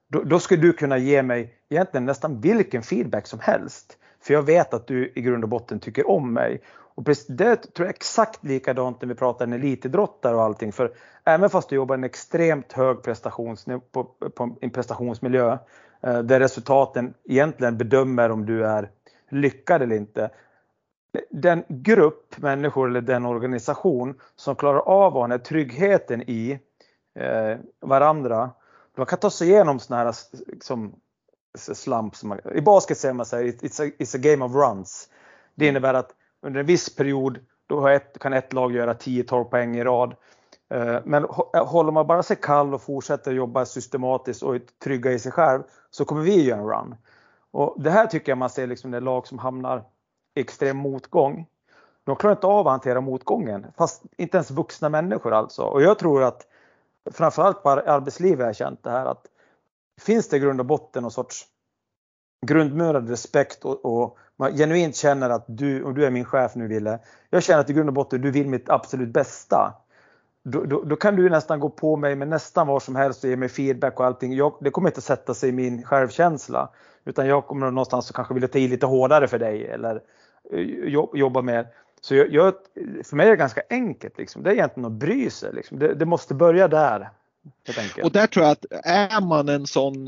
Då, då skulle du kunna ge mig egentligen nästan vilken feedback som helst. För jag vet att du i grund och botten tycker om mig. Och det tror jag är exakt likadant när vi pratar en elitidrottare och allting. För även fast du jobbar i en extremt hög prestations, på, på en prestationsmiljö eh, där resultaten egentligen bedömer om du är lyckad eller inte. Den grupp människor eller den organisation som klarar av att ha den här tryggheten i eh, varandra. De kan ta sig igenom sådana här liksom, slump. I basket säger man så här, it's a, it's a game of runs. Det innebär att under en viss period då ett, kan ett lag göra 10-12 poäng i rad. Eh, men eh, håller man bara sig kall och fortsätter jobba systematiskt och trygga i sig själv så kommer vi göra en run. Och det här tycker jag man ser liksom när lag som hamnar extrem motgång. De klarar inte av att hantera motgången, fast inte ens vuxna människor alltså. Och jag tror att framförallt på arbetslivet har jag känt det här att finns det i grund och botten någon sorts grundmurad respekt och, och, man genuint känner att du, och du är min chef nu Ville, jag känner att i grund och botten du vill mitt absolut bästa. Då, då, då, kan du nästan gå på mig med nästan vad som helst och ge mig feedback och allting. Jag, det kommer inte sätta sig i min självkänsla. Utan jag kommer någonstans att kanske vilja ta i lite hårdare för dig eller Eh, jobba mer. Så jag, jag, för mig är det ganska enkelt. Liksom. Det är egentligen att bry sig. Liksom. Det, det måste börja där. Och där tror jag att är man en sån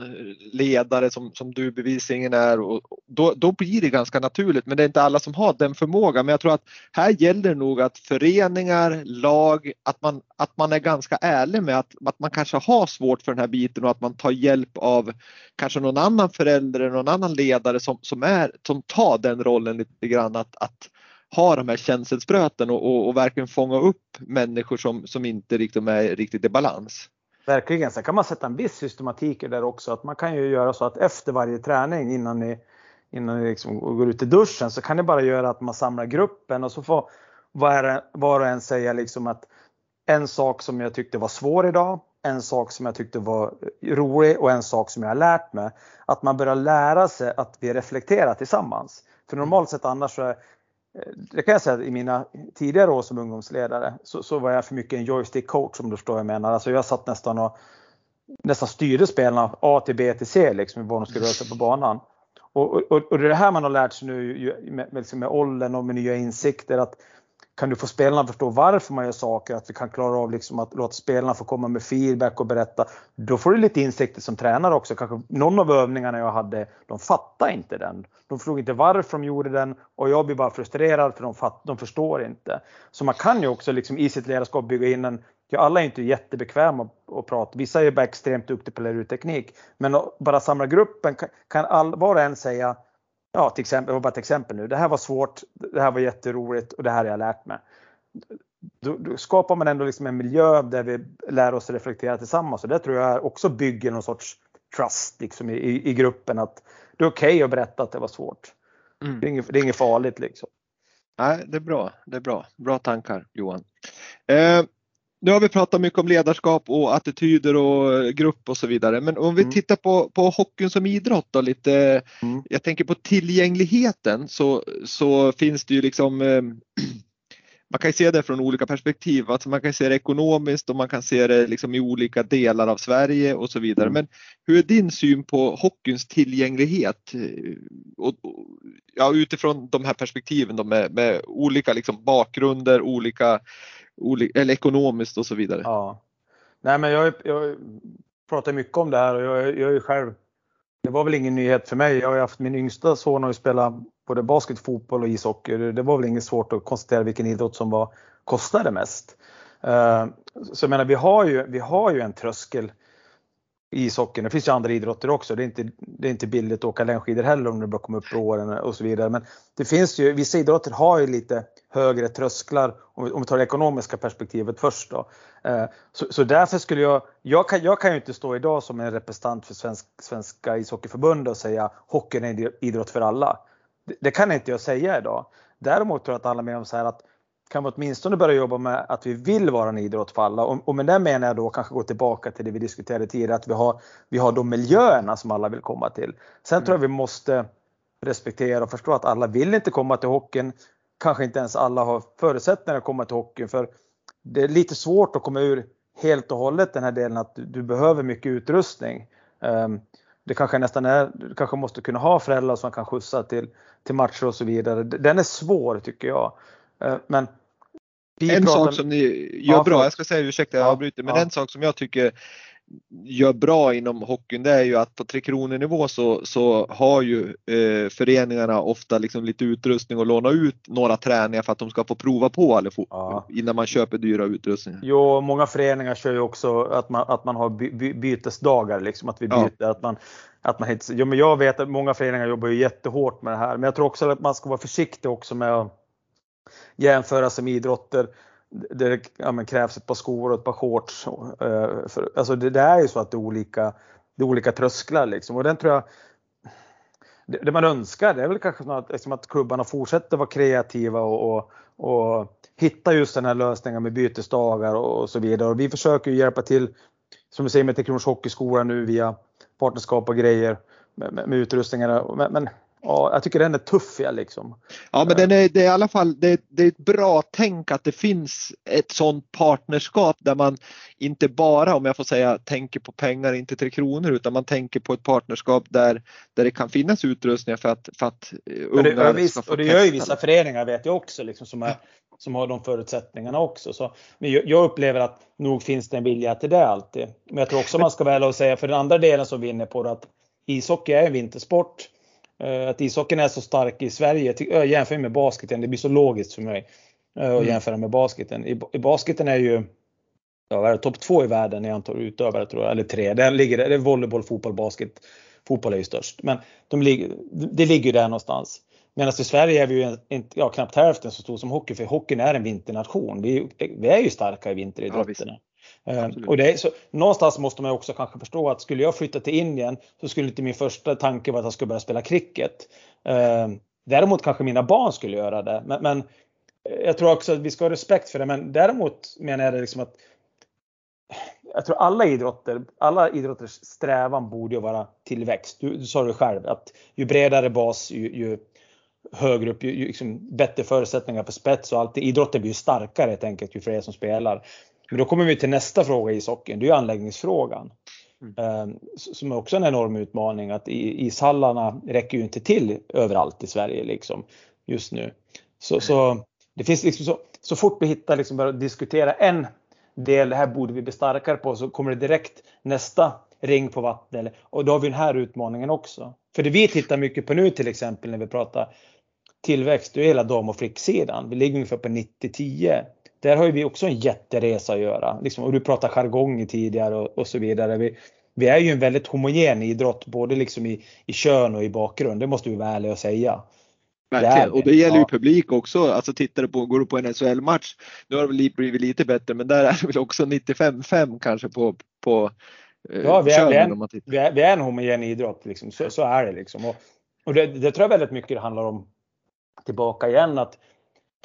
ledare som, som du bevisligen är, och, då, då blir det ganska naturligt. Men det är inte alla som har den förmågan. Men jag tror att här gäller nog att föreningar, lag, att man, att man är ganska ärlig med att, att man kanske har svårt för den här biten och att man tar hjälp av kanske någon annan förälder eller någon annan ledare som, som, är, som tar den rollen lite grann. Att, att ha de här känselspröten och, och, och, verkligen fånga upp människor som, som inte riktigt är riktigt i balans. Verkligen. Sen kan man sätta en viss systematik i det också. Att man kan ju göra så att efter varje träning innan ni, innan ni liksom går ut i duschen så kan ni bara göra att man samlar gruppen och så får var, var och en säga liksom att en sak som jag tyckte var svår idag, en sak som jag tyckte var rolig och en sak som jag har lärt mig. Att man börjar lära sig att vi reflekterar tillsammans. För normalt sett annars så är, Eh, det kan jag säga i mina tidigare år som ungdomsledare så, så var jag för mycket en joystick coach om du förstår vad jag menar. Alltså jag satt nästan och nästan styrde spelarna A till B till C liksom vad de skulle röra sig på banan. Och, och, och, det är det här man har lärt sig nu med, med, liksom med åldern och med nya insikter att kan du få spelarna att förstå varför man gör saker, att vi kan klara av liksom att låta spelarna få komma med feedback och berätta. Då får du lite insikter som tränare också. Kanske någon av övningarna jag hade, de fattade inte den. De förstod inte varför de gjorde den och jag blir bara frustrerad för de, fatt, de förstår inte. Så man kan ju också liksom i sitt ledarskap bygga in en Ja, alla är inte jättebekväma att prata. Vissa är bara extremt duktiga på att lära ut teknik. Men att bara samla gruppen kan, kan all, var och en säga ja, till exempel, det var bara ett exempel nu. Det här var svårt, det här var jätteroligt och det här har jag lärt mig. Då, då skapar man ändå liksom en miljö där vi lär oss reflektera tillsammans och det tror jag också bygger någon sorts trust liksom i, i gruppen att det är okej okay att berätta att det var svårt. Mm. Det, är inget, det är inget farligt liksom. Nej, det är bra. Det är bra. Bra tankar Johan. Eh, nu har vi pratat mycket om ledarskap och attityder och grupp och så vidare. Men om vi mm. tittar på, på hockeyn som idrott då lite. Mm. Jag tänker på tillgängligheten så, så finns det ju liksom eh, (clears throat) man kan se det från olika perspektiv. Alltså man kan se det ekonomiskt och man kan se det liksom i olika delar av Sverige och så vidare. Mm. Men hur är din syn på hockeyns tillgänglighet? Och, ja, utifrån de här perspektiven då med, med olika liksom bakgrunder, olika eller ekonomiskt och så vidare. Ja. Nej, men jag, jag pratar mycket om det här och jag, jag är själv. Det var väl ingen nyhet för mig. Jag har haft min yngsta son har ju spelat både basket, fotboll och ishockey. Det var väl inget svårt att konstatera vilken idrott som var kostade mest. Eh, så jag menar, vi har ju, vi har ju en tröskel ishockeyn. Det finns ju andra idrotter också. Det är inte, det är inte billigt att åka längdskidor heller om du börjar komma upp på åren och så vidare. Men det finns ju, vissa idrotter har ju lite högre trösklar om vi, om vi tar det ekonomiska perspektivet först då. Eh, så, så, därför skulle jag, jag kan, jag kan ju inte stå idag som en representant för svensk, Svenska ishockeyförbundet och säga hockeyn är en idrott för alla. Det, det kan inte jag säga idag. Däremot tror jag att det handlar mer om så här att kan vi åtminstone börja jobba med att vi vill vara en idrott för alla. Och, och med det menar jag då kanske gå tillbaka till det vi diskuterade tidigare, att vi har, vi har de miljöerna som alla vill komma till. Sen mm. tror jag vi måste respektera och förstå att alla vill inte komma till hockeyn. Kanske inte ens alla har förutsättningar att komma till hockeyn för det är lite svårt att komma ur helt och hållet den här delen att du, du behöver mycket utrustning. Um, det kanske nästan är, du kanske måste kunna ha föräldrar som kan skjutsa till, till matcher och så vidare. Den är svår tycker jag. Eh, men en pratar... sak som ni gör ja, bra, jag ska säga ursäkta jag avbryter, men ja. en sak som jag tycker gör bra inom hockeyn det är ju att på Tre Kronor nivå så, så har ju eh, föreningarna ofta liksom lite utrustning och låna ut några träningar för att de ska få prova på eller få, ja. innan man köper dyra utrustningar. Jo, många föreningar kör ju också att man, att man har by, bytesdagar, liksom, att vi byter. Ja. Att man, att man, jo, men jag vet att många föreningar jobbar ju jättehårt med det här, men jag tror också att man ska vara försiktig också med att jämföra som idrotter. där det ja, krävs ett par skor och ett par shorts. Eh, för, alltså det, det, är ju så att det är olika, det är olika trösklar liksom och den tror jag det, det man önskar det är väl kanske att, liksom att klubbarna fortsätter vara kreativa och, och, och hitta just den här lösningen med bytesdagar och, och så vidare. Och vi försöker ju hjälpa till, som vi säger med Tre Kronors Hockeyskola nu via partnerskap och grejer med, med, med utrustningarna. Men, men Ja, jag tycker den är tuff ja, liksom. Ja, men den är, det är i alla fall det, det är ett bra tänk att det finns ett sådant partnerskap där man inte bara, om jag får säga, tänker på pengar, inte tre kronor, utan man tänker på ett partnerskap där, där det kan finnas utrustningar för att, för att unga det, ja, visst, ska få Och det gör ju vissa föreningar vet jag också, liksom, som, är, som har de förutsättningarna också. Så, men jag, upplever att nog finns det en vilja till det alltid. Men jag tror också man ska väl säga, för den andra delen som vi är inne på, att ishockey är en vintersport Eh, att ishockeyn är så stark i Sverige, jämför med basketen, det blir så logiskt för mig eh, att mm. jämföra med basketen. I, basketen är ju ja, topp två i världen i antal utövare tror jag, eller tre. Där ligger det, det är volleyboll, fotboll, basket. Fotboll är ju störst, men de ligger, det ligger där någonstans. Medan i Sverige är vi ju inte, ja, knappt hälften så stor som hockey, för hockeyn är en vinternation. Vi, vi är ju starka i vinteridrotterna. Ja, Absolut. Och det är, så, någonstans måste man också kanske förstå att skulle jag flytta till Indien så skulle inte min första tanke vara att jag skulle börja spela cricket. Eh, däremot kanske mina barn skulle göra det. Men, men, jag tror också att vi ska ha respekt för det. Men däremot menar jag det liksom att jag tror alla idrotter, alla idrotters strävan borde ju vara tillväxt. Du, du sa det själv att ju bredare bas, ju, ju högre upp, ju, ju liksom bättre förutsättningar för spets och allt. Idrotten blir ju starkare helt enkelt ju fler som spelar. Men då kommer vi till nästa fråga i ishockeyn, det är anläggningsfrågan. Mm. Ehm, som är också en enorm utmaning att ishallarna räcker ju inte till överallt i Sverige liksom just nu. Så, så det finns liksom så, så fort vi hittar liksom bara diskutera en del, det här borde vi bli starkare på, så kommer det direkt nästa ring på vattnet. Och då har vi den här utmaningen också. För det vi tittar mycket på nu till exempel när vi pratar tillväxt, det är hela dam och flicksidan. Vi ligger ungefär på 90-10 där har vi också en jätteresa att göra. Liksom, och du pratade jargong tidigare och, och så vidare. Vi, vi, är ju en väldigt homogen idrott både liksom i, i kön och i bakgrund. Det måste vi vara ärliga och säga. Verkligen, och det gäller ju publik också. Alltså tittar du på, går du på en SHL-match, nu har det blivit lite bättre, men där är det väl också 95-5 kanske på, på eh, Ja, vi är, vi, är, vi, är, vi är en homogen idrott, liksom. så, så är det. Liksom. Och, och det, det, tror jag väldigt mycket handlar om, tillbaka igen, att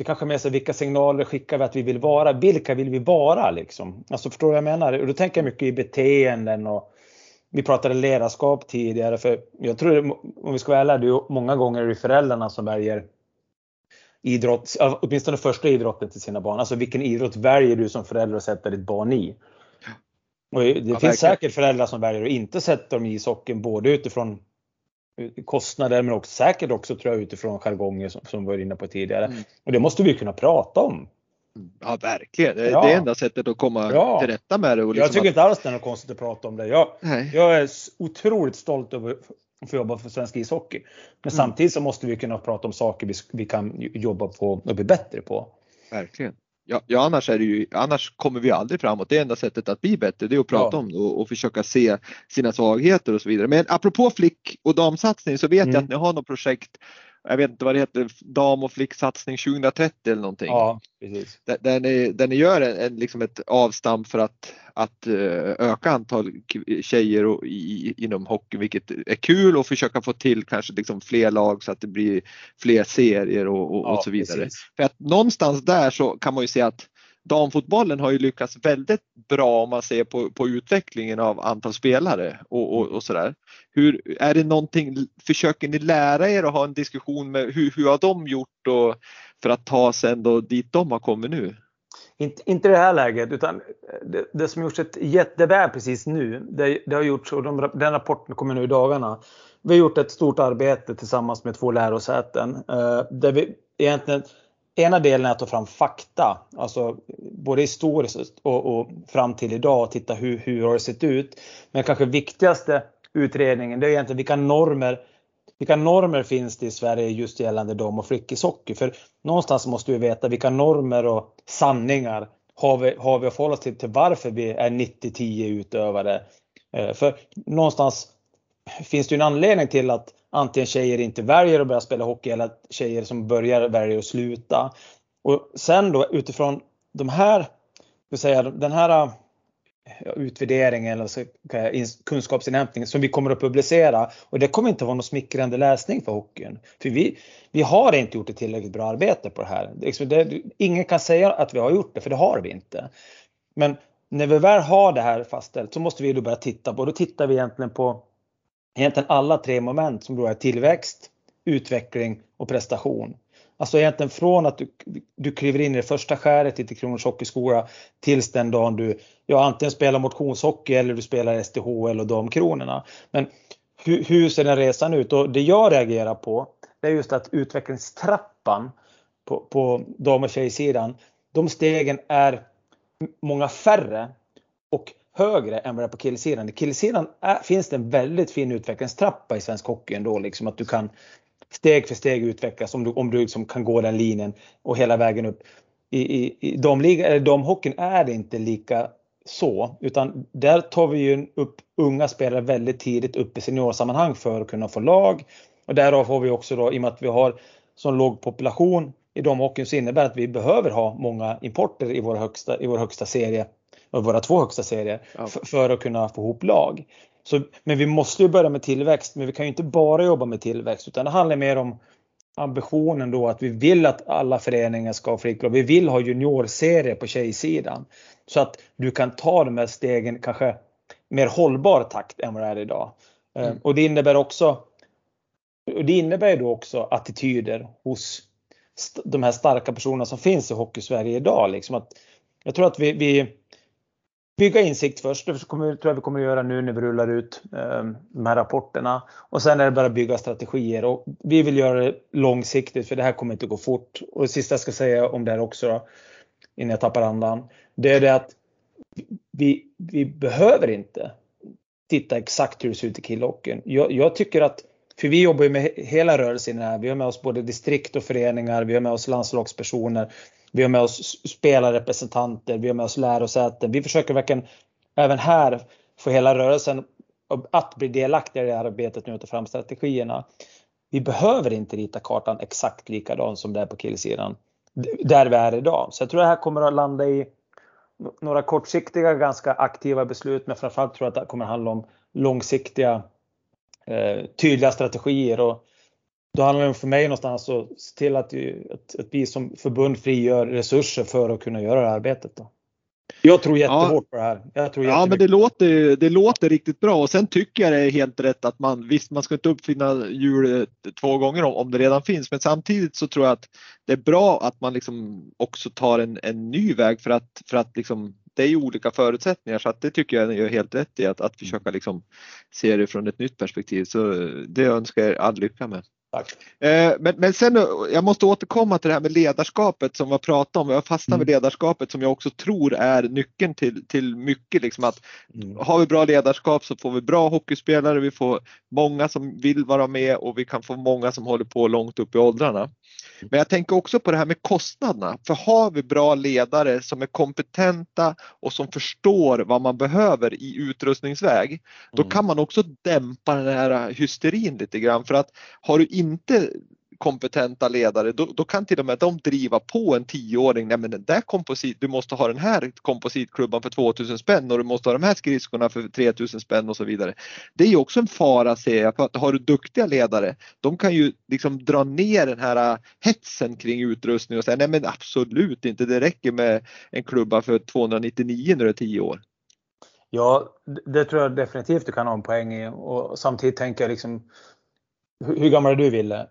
det kanske med sig vilka signaler skickar vi att vi vill vara? Vilka vill vi vara liksom? Alltså förstår du vad jag menar? Och då tänker jag mycket i beteenden och vi pratade ledarskap tidigare för jag tror om vi ska vara ärliga, det är många gånger är det föräldrarna som väljer idrott, åtminstone första idrotten till sina barn. Alltså vilken idrott väljer du som förälder att sätta ditt barn i? Och det ja, finns verkligen. säkert föräldrar som väljer att inte sätta dem i ishockeyn både utifrån kostnader men också säkert också tror jag utifrån jargonger som, som vi var inne på tidigare. Mm. Och det måste vi kunna prata om. Ja verkligen, det är ja. det enda sättet att komma ja. till rätta med det. Och liksom jag tycker att... inte alls det är något konstigt att prata om det. Jag, jag är otroligt stolt över att få jobba för svensk ishockey. Men mm. samtidigt så måste vi kunna prata om saker vi, vi kan jobba på och bli bättre på. Verkligen. Ja, ja, annars, är det ju, annars kommer vi aldrig framåt. Det enda sättet att bli bättre det är att prata ja. om det och, och, försöka se sina svagheter och så vidare. Men apropå flick och damsatsning så vet mm. jag att ni har något projekt jag vet inte vad det heter, dam och flicksatsning 2030 eller någonting. Ja, precis. Där, där, ni, där ni gör en, en, liksom ett avstamp för att, att uh, öka antal tjejer och, i, inom hockey, vilket är kul och försöka få till kanske liksom fler lag så att det blir fler serier och, och, ja, och så vidare. Precis. För att någonstans där så kan man ju se att damfotbollen har ju lyckats väldigt bra om man ser på, på utvecklingen av antal spelare och, och, och sådär. Hur, är det någonting, försöker ni lära er och ha en diskussion med hur, hur har de gjort och, för att ta sig ändå dit de har kommit nu? Inte, inte det här läget utan det, det som gjorts ett jätteväl precis nu, det, det har gjorts och de, den rapporten kommer nu i dagarna. Vi har gjort ett stort arbete tillsammans med två lärosäten eh, där vi egentligen ena delen är att ta fram fakta, alltså både historiskt och, och fram till idag och titta hur, hur har det sett ut. Men kanske viktigaste utredningen det är egentligen vilka normer vilka normer finns det i Sverige just gällande dam och flickishockey? För någonstans måste vi veta vilka normer och sanningar har vi, har vi att förhålla oss till, till varför vi är 90-10 utövare. Eh, för någonstans finns det ju en anledning till att antingen tjejer inte väljer att börja spela hockey eller tjejer som börjar väljer att sluta. Och sen då utifrån de här, säga, den här utvärderingen eller kunskapsinhämtningen som vi kommer att publicera och det kommer inte vara någon smickrande läsning för hockeyn. För vi, vi har inte gjort ett tillräckligt bra arbete på det här. Det, liksom ingen kan säga att vi har gjort det för det har vi inte. Men när vi väl har det här fastställt så måste vi då börja titta på, och då tittar vi egentligen på egentligen alla tre moment som då är tillväxt, utveckling och prestation. Alltså egentligen från att du, du kliver in i det första skäret i Kronors Hockeyskola tills den dagen du ja, antingen spelar motionshockey eller du spelar STHL och damkronorna. Men hur, hur ser den resan ut? Och det jag reagerar på det är just att utvecklingstrappan på, på dam och tjejsidan, de stegen är många färre och högre än vad det är på killsidan. I killsidan är, finns det en väldigt fin utvecklingstrappa i svensk hockey ändå, liksom att du kan steg för steg utvecklas om du, om du liksom kan gå den linjen och hela vägen upp. I, i, i damliga, eller damhockeyn är det inte lika så, utan där tar vi ju upp unga spelare väldigt tidigt upp i seniorsammanhang för att kunna få lag. Och därav har vi också då, i och med att vi har så låg population i damhockeyn så innebär det att vi behöver ha många importer i vår högsta, i vår högsta serie, våra två högsta serier, ja. för att kunna få ihop lag. Så, men vi måste ju börja med tillväxt, men vi kan ju inte bara jobba med tillväxt utan det handlar mer om ambitionen då att vi vill att alla föreningar ska ha flicklag. Vi vill ha juniorserier på tjejsidan så att du kan ta de här stegen kanske mer hållbar takt än vad det är idag. Eh, mm. Och det innebär också och det innebär då också attityder hos de här starka personerna som finns i Hockeysverige idag. Liksom att, jag tror att vi, vi bygga insikt först. Det kommer, tror jag vi kommer att göra nu när vi rullar ut eh, de här rapporterna. Och sen är det bara att bygga strategier. Och vi vill göra det långsiktigt för det här kommer inte gå fort. Och det sista jag ska säga om det här också då, innan jag tappar andan. Det är det att vi, vi behöver inte titta exakt hur det ser ut i killhockeyn. Jag, jag tycker att för vi jobbar ju med hela rörelsen här. Vi har med oss både distrikt och föreningar, vi har med oss landslagspersoner. Vi har med oss spelarrepresentanter, vi har med oss lärosäten. Vi försöker verkligen även här få hela rörelsen att bli delaktiga i det här arbetet nu och ta fram strategierna. Vi behöver inte rita kartan exakt likadan som det är på killsidan. Där vi är idag. Så jag tror det här kommer att landa i några kortsiktiga ganska aktiva beslut men framförallt tror jag att det kommer att handla om långsiktiga eh, tydliga strategier och då handlar det för mig någonstans att se till att, att, att vi som förbund frigör resurser för att kunna göra det här arbetet. Då. Jag tror jättehårt ja. på det här. Jag tror ja, men det låter, det låter riktigt bra och sen tycker jag det är helt rätt att man visst, man ska inte uppfinna hjulet två gånger om, om det redan finns, men samtidigt så tror jag att det är bra att man liksom också tar en, en ny väg för att, för att liksom, det är ju olika förutsättningar så att det tycker jag är helt rätt i att, att försöka liksom se det från ett nytt perspektiv. Så det önskar jag all lycka med. Eh, men, men sen, jag måste återkomma till det här med ledarskapet som vi har pratat om. Jag fastnar mm. vid ledarskapet som jag också tror är nyckeln till, till mycket. Liksom att mm. Har vi bra ledarskap så får vi bra hockeyspelare, vi får många som vill vara med och vi kan få många som håller på långt upp i åldrarna. Men jag tänker också på det här med kostnaderna. För har vi bra ledare som är kompetenta och som förstår vad man behöver i utrustningsväg, då mm. kan man också dämpa den här hysterin lite grann. För att har du inte kompetenta ledare, då, då, kan till och med de driva på en tioåring. Nej men den där komposit, du måste ha den här kompositklubban för 2000 spänn och du måste ha de här skridskorna för 3000 spänn och så vidare. Det är ju också en fara ser jag, för att har du duktiga ledare, de kan ju liksom dra ner den här äh, hetsen kring utrustning och säga nej men absolut inte, det räcker med en klubba för 299 när du är 10 år. Ja, det tror jag definitivt du kan ha en poäng i och samtidigt tänker jag liksom hur gammal är du Ville?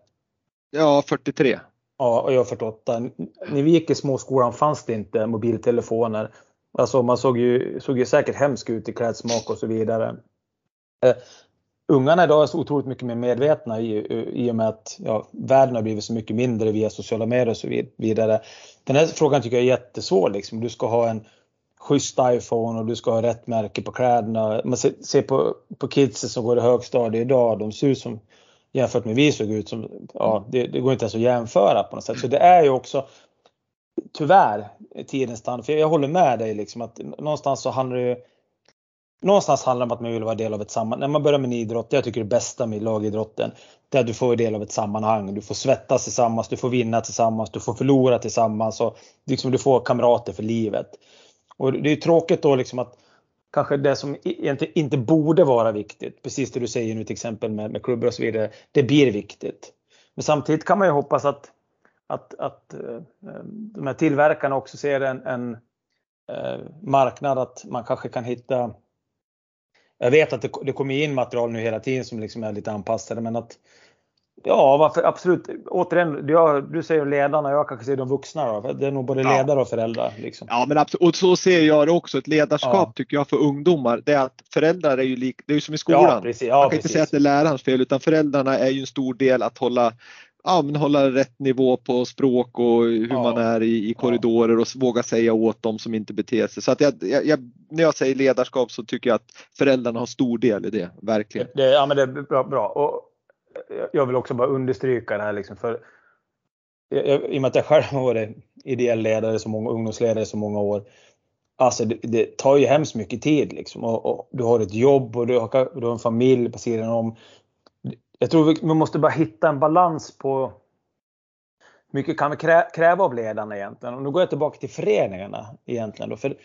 Ja, 43. Ja, och jag är 48. När vi gick i småskolan fanns det inte mobiltelefoner. Alltså man såg ju, såg ju säkert hemsk ut i klädsmak och så vidare. Uh, ungarna idag är så otroligt mycket mer medvetna i, i och med att ja, världen har blivit så mycket mindre via sociala medier och så vidare. Den här frågan tycker jag är jättesvår. Liksom. Du ska ha en schysst iPhone och du ska ha rätt märke på kläderna. Man ser, ser på, på kidsen som går i högstadiet idag, de ser ut som jämfört med vi såg ut som, ja det, det, går inte ens att jämföra på något sätt. Så det är ju också tyvärr tidens tand. För jag håller med dig liksom att någonstans så handlar det ju någonstans handlar det om att man vill vara del av ett sammanhang. När man börjar med en idrott, jag tycker det bästa med lagidrotten, det är att du får del av ett sammanhang. Du får svettas tillsammans, du får vinna tillsammans, du får förlora tillsammans och liksom du får kamrater för livet. Och det är tråkigt då liksom att kanske det som e-, egentligen inte borde vara viktigt, precis det du säger nu till exempel med, med klubbor och så vidare, det blir viktigt. Men samtidigt kan man ju hoppas att, att, att eh, eh, de här tillverkarna också ser en, en eh, marknad att man kanske kan hitta jag vet att det, det kommer in material nu hela tiden som liksom är lite anpassade men att Ja, varför, absolut. Återigen, jag, du säger ledarna, jag kanske säger de vuxna. Då. Det är nog både ja. ledare och föräldrar. Liksom. Ja, men absolut. Och så ser jag det också. Ett ledarskap ja. tycker jag för ungdomar, det är att föräldrar är ju lik, det är ju som i skolan. Ja. Ja, Man kan inte säga att det är lärarens fel, utan föräldrarna är ju en stor del att hålla ja, men hålla rätt nivå på språk och hur ja. man är i, i korridorer och våga säga åt dem som inte beter sig. Så att jag, jag, när jag säger ledarskap så tycker jag att föräldrarna har stor del i det, verkligen. Det, ja men det är bra. bra. Och jag vill också bara understryka det här liksom för jag, i och med att jag själv har varit ideell ledare så många, ungdomsledare så många år. Alltså det, det tar ju hemskt mycket tid liksom och, och, du har ett jobb och du har, du har en familj på sidan om jag tror vi, måste bara hitta en balans på hur mycket kan vi kräva av ledarna egentligen? Och nu går jag tillbaka till föreningarna egentligen. Då, för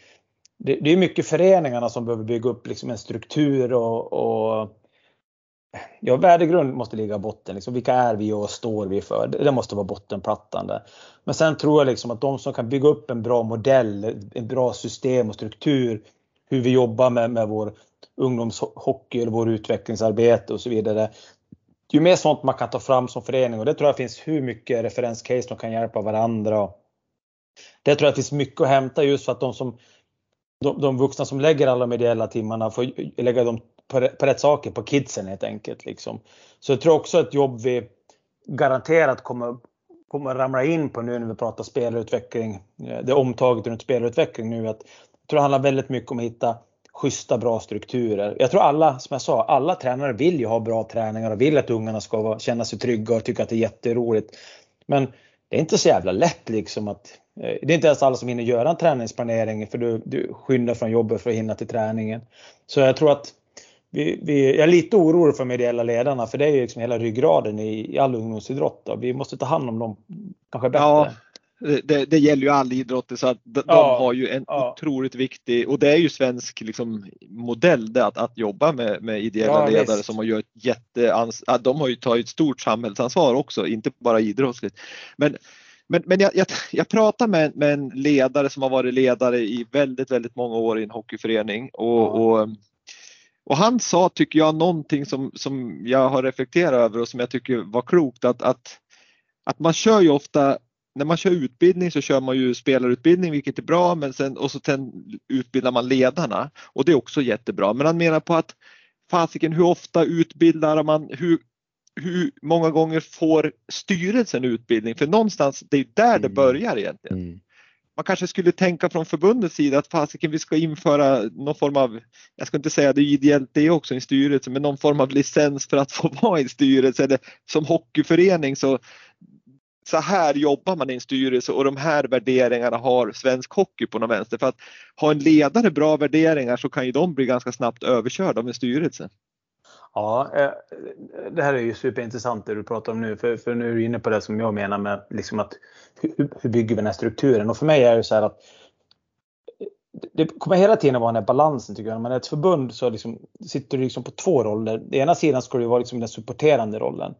det, det är mycket föreningarna som behöver bygga upp liksom en struktur och, och ja, värdegrund måste ligga i botten. Liksom, vilka är vi och står vi för? Det, måste vara bottenplattan där. Men sen tror jag liksom att de som kan bygga upp en bra modell, ett bra system och struktur, hur vi jobbar med, med vår ungdomshockey eller vår utvecklingsarbete och så vidare ju mer sånt man kan ta fram som förening och det tror jag finns hur mycket referenscase de kan hjälpa varandra. Det tror jag finns mycket att hämta just för att de som de, de vuxna som lägger alla de ideella timmarna får lägga dem på, på rätt saker, på kidsen helt enkelt. Liksom. Så jag tror också ett jobb vi garanterat kommer, kommer ramla in på nu när vi pratar spelutveckling. Eh, det omtaget runt spelutveckling nu. Att, jag tror det handlar väldigt mycket om att hitta schyssta, bra strukturer. Jag tror alla, som jag sa, alla tränare vill ju ha bra träningar och vill att ungarna ska känna sig trygga och tycka att det är jätteroligt. Men det är inte så jävla lätt liksom att eh, det är inte ens alla som hinner göra en träningsplanering för du, du skyndar från jobbet för att hinna till träningen. Så jag tror att vi, vi, jag är lite orolig för de ideella ledarna för det är ju liksom hela ryggraden i, i all ungdomsidrott. Och vi måste ta hand om dem kanske bättre. Ja, det, det, gäller ju all idrott så att de, ja, har ju en ja. otroligt viktig och det är ju svensk liksom, modell det att, att jobba med, med ideella ja, ledare visst. som har gjort ett jätteans, de har ju tagit ett stort samhällsansvar också, inte bara idrottsligt. Men, men, men jag, jag, jag pratade med, med en ledare som har varit ledare i väldigt, väldigt många år i en hockeyförening och, och och han sa, tycker jag, någonting som, som jag har reflekterat över och som jag tycker var klokt att, att, att man kör ju ofta när man kör utbildning så kör man ju spelarutbildning vilket är bra men sen, och så sen utbildar man ledarna och det är också jättebra. Men han menar på att fasiken hur ofta utbildar man, hur, hur många gånger får styrelsen utbildning? För någonstans, det är där det mm. börjar egentligen. Mm. Man kanske skulle tänka från förbundets sida att fasiken vi ska införa någon form av, jag ska inte säga det är ideellt det är också en styrelse, men någon form av licens för att (laughs) få vara i en styrelse eller som hockeyförening så så här jobbar man i en styrelse och de här värderingarna har svensk hockey på något vänster. För att ha en ledare bra värderingar så kan ju de bli ganska snabbt överkörda av en styrelse. Ja, eh, det här är ju superintressant det du pratar om nu, för, för nu är du inne på det som jag menar med liksom att hur, hur bygger vi den här strukturen? Och för mig är det så här att det kommer hela tiden vara den här balansen tycker jag. När man är ett förbund så liksom, sitter du liksom på två roller. Den ena sidan ska du vara liksom den supporterande rollen.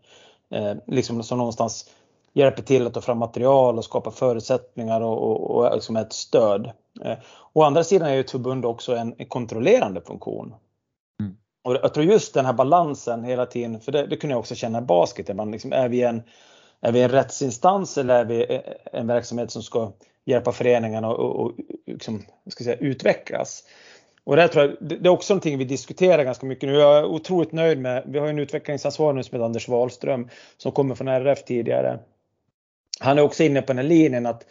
Eh, liksom som någonstans hjälper till att ta fram material och skapa förutsättningar och, och, och liksom ett stöd. Eh, å andra sidan är ju ett förbund också en, en kontrollerande funktion. Och jag tror just den här balansen hela tiden, för det, det kunde jag också känna i basket, man liksom, är, vi en, är vi en rättsinstans eller är vi e, e, en verksamhet som ska hjälpa föreningarna och, och liksom, ska säga, utvecklas? Och det, tror jag, det är också någonting vi diskuterar ganska mycket nu. Jag är otroligt nöjd med, vi har en utvecklingsansvarig nu som heter Anders Wahlström som kommer från RF tidigare han är också inne på den här linjen att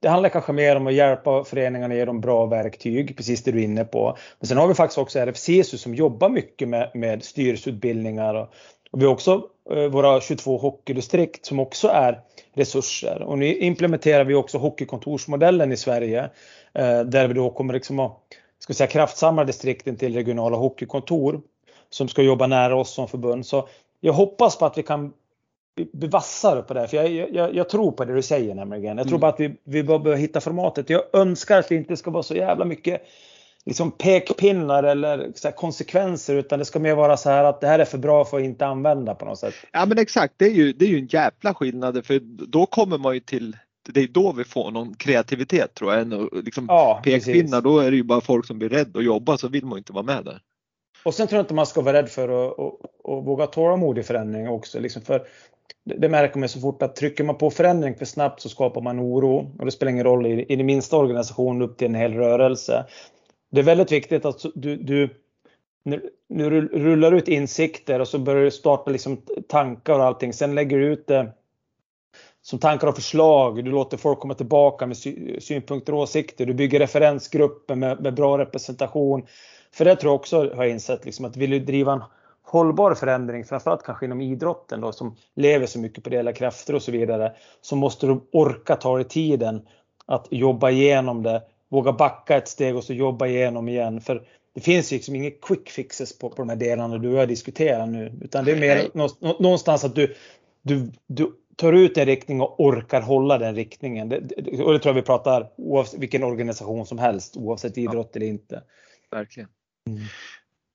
det handlar kanske mer om att hjälpa föreningarna ge dem bra verktyg, precis det du är inne på. Men sen har vi faktiskt också RFCSU som jobbar mycket med, med styrelseutbildningar och, och vi har också eh, våra 22 hockeydistrikt som också är resurser. Och nu implementerar vi också hockeykontorsmodellen i Sverige eh, där vi då kommer liksom att ska säga, kraftsamla distrikten till regionala hockeykontor som ska jobba nära oss som förbund. Så jag hoppas på att vi kan bli vassare på det. För jag, jag, jag, tror på det du säger nämligen. Jag tror mm. bara att vi, vi behöver hitta formatet. Jag önskar att det inte ska vara så jävla mycket liksom pekpinnar eller här, konsekvenser utan det ska mer vara så här att det här är för bra för att inte använda på något sätt. Ja men exakt, det är ju, det är ju en jävla skillnad för då kommer man ju till det är då vi får någon kreativitet tror jag. Än liksom ja, pekpinnar, då är det ju bara folk som blir rädda att jobba så vill man inte vara med där. Och sen tror jag inte man ska vara rädd för att, att, att våga tålamod i förändring också. Liksom för det märker man så fort att trycker man på förändring för snabbt så skapar man oro och det spelar ingen roll i, i den minsta organisation upp till en hel rörelse. Det är väldigt viktigt att du, du nu rullar ut insikter och så börjar du starta liksom tankar och allting. Sen lägger du ut det som tankar och förslag. Du låter folk komma tillbaka med synpunkter och åsikter. Du bygger referensgrupper med, med bra representation. För det tror jag också har jag insett liksom, att vill du driva en hållbar förändring, framförallt kanske inom idrotten då, som lever så mycket på ideella krafter och så vidare, så måste du orka ta dig tiden att jobba igenom det, våga backa ett steg och så jobba igenom igen. För det finns liksom inga quick fixes på, på de här delarna du och jag diskuterar nu, utan det är mer någonstans att du, du, du tar ut en riktning och orkar hålla den riktningen. Det, och det tror jag vi pratar oavsett vilken organisation som helst, oavsett idrott eller inte. Verkligen. Mm.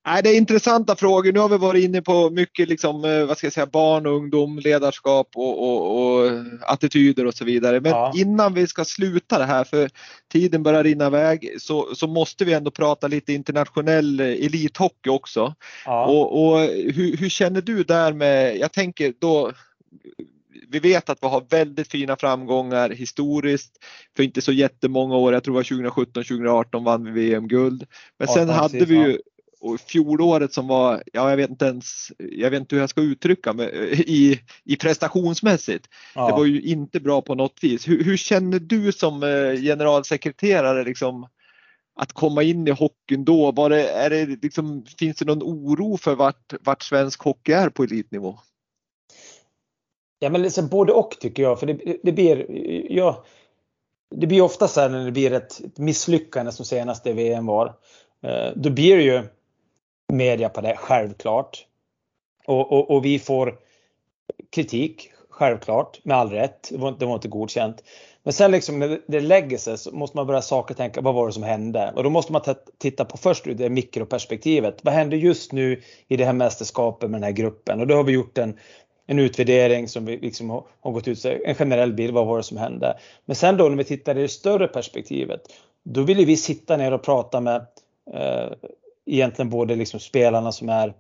Nej, det är intressanta frågor. Nu har vi varit inne på mycket liksom, eh, vad ska jag säga, barn, ungdom, ledarskap och, och, och attityder och så vidare. Men ja. innan vi ska sluta det här, för tiden börjar rinna iväg, så, så måste vi ändå prata lite internationell elithockey också. Ja. Och, och hur, hur, känner du där med, jag tänker då vi vet att vi har väldigt fina framgångar historiskt. För inte så jättemånga år, jag tror det var 2017-2018 vann vi VM-guld. Men sen ja, hade vi ju och fjolåret som var, ja jag vet inte ens, jag vet inte hur jag ska uttrycka mig (laughs) i, i prestationsmässigt. Ja. Det var ju inte bra på något vis. Hur, hur, känner du som eh, generalsekreterare liksom att komma in i hockeyn då? Var det, är det liksom, finns det någon oro för vart, vart svensk hockey är på elitnivå? Ja men liksom både och tycker jag. För det, det blir, ja, det blir ofta så här när det blir ett, misslyckande som senaste VM var. Eh, då blir det ju media på det, självklart. Och, och, och, vi får kritik, självklart, med all rätt. Det var, det var inte godkänt. Men sen liksom när det lägger sig så måste man börja saker tänka, vad var det som hände? Och då måste man titta på först det mikroperspektivet. Vad händer just nu i det här mästerskapet med den här gruppen? Och då har vi gjort en, en utvärdering som vi liksom har, har gått ut, en generell bild, vad var det som hände? Men sen då när vi tittar i det större perspektivet, då vill vi sitta ner och prata med eh, egentligen både liksom spelarna som är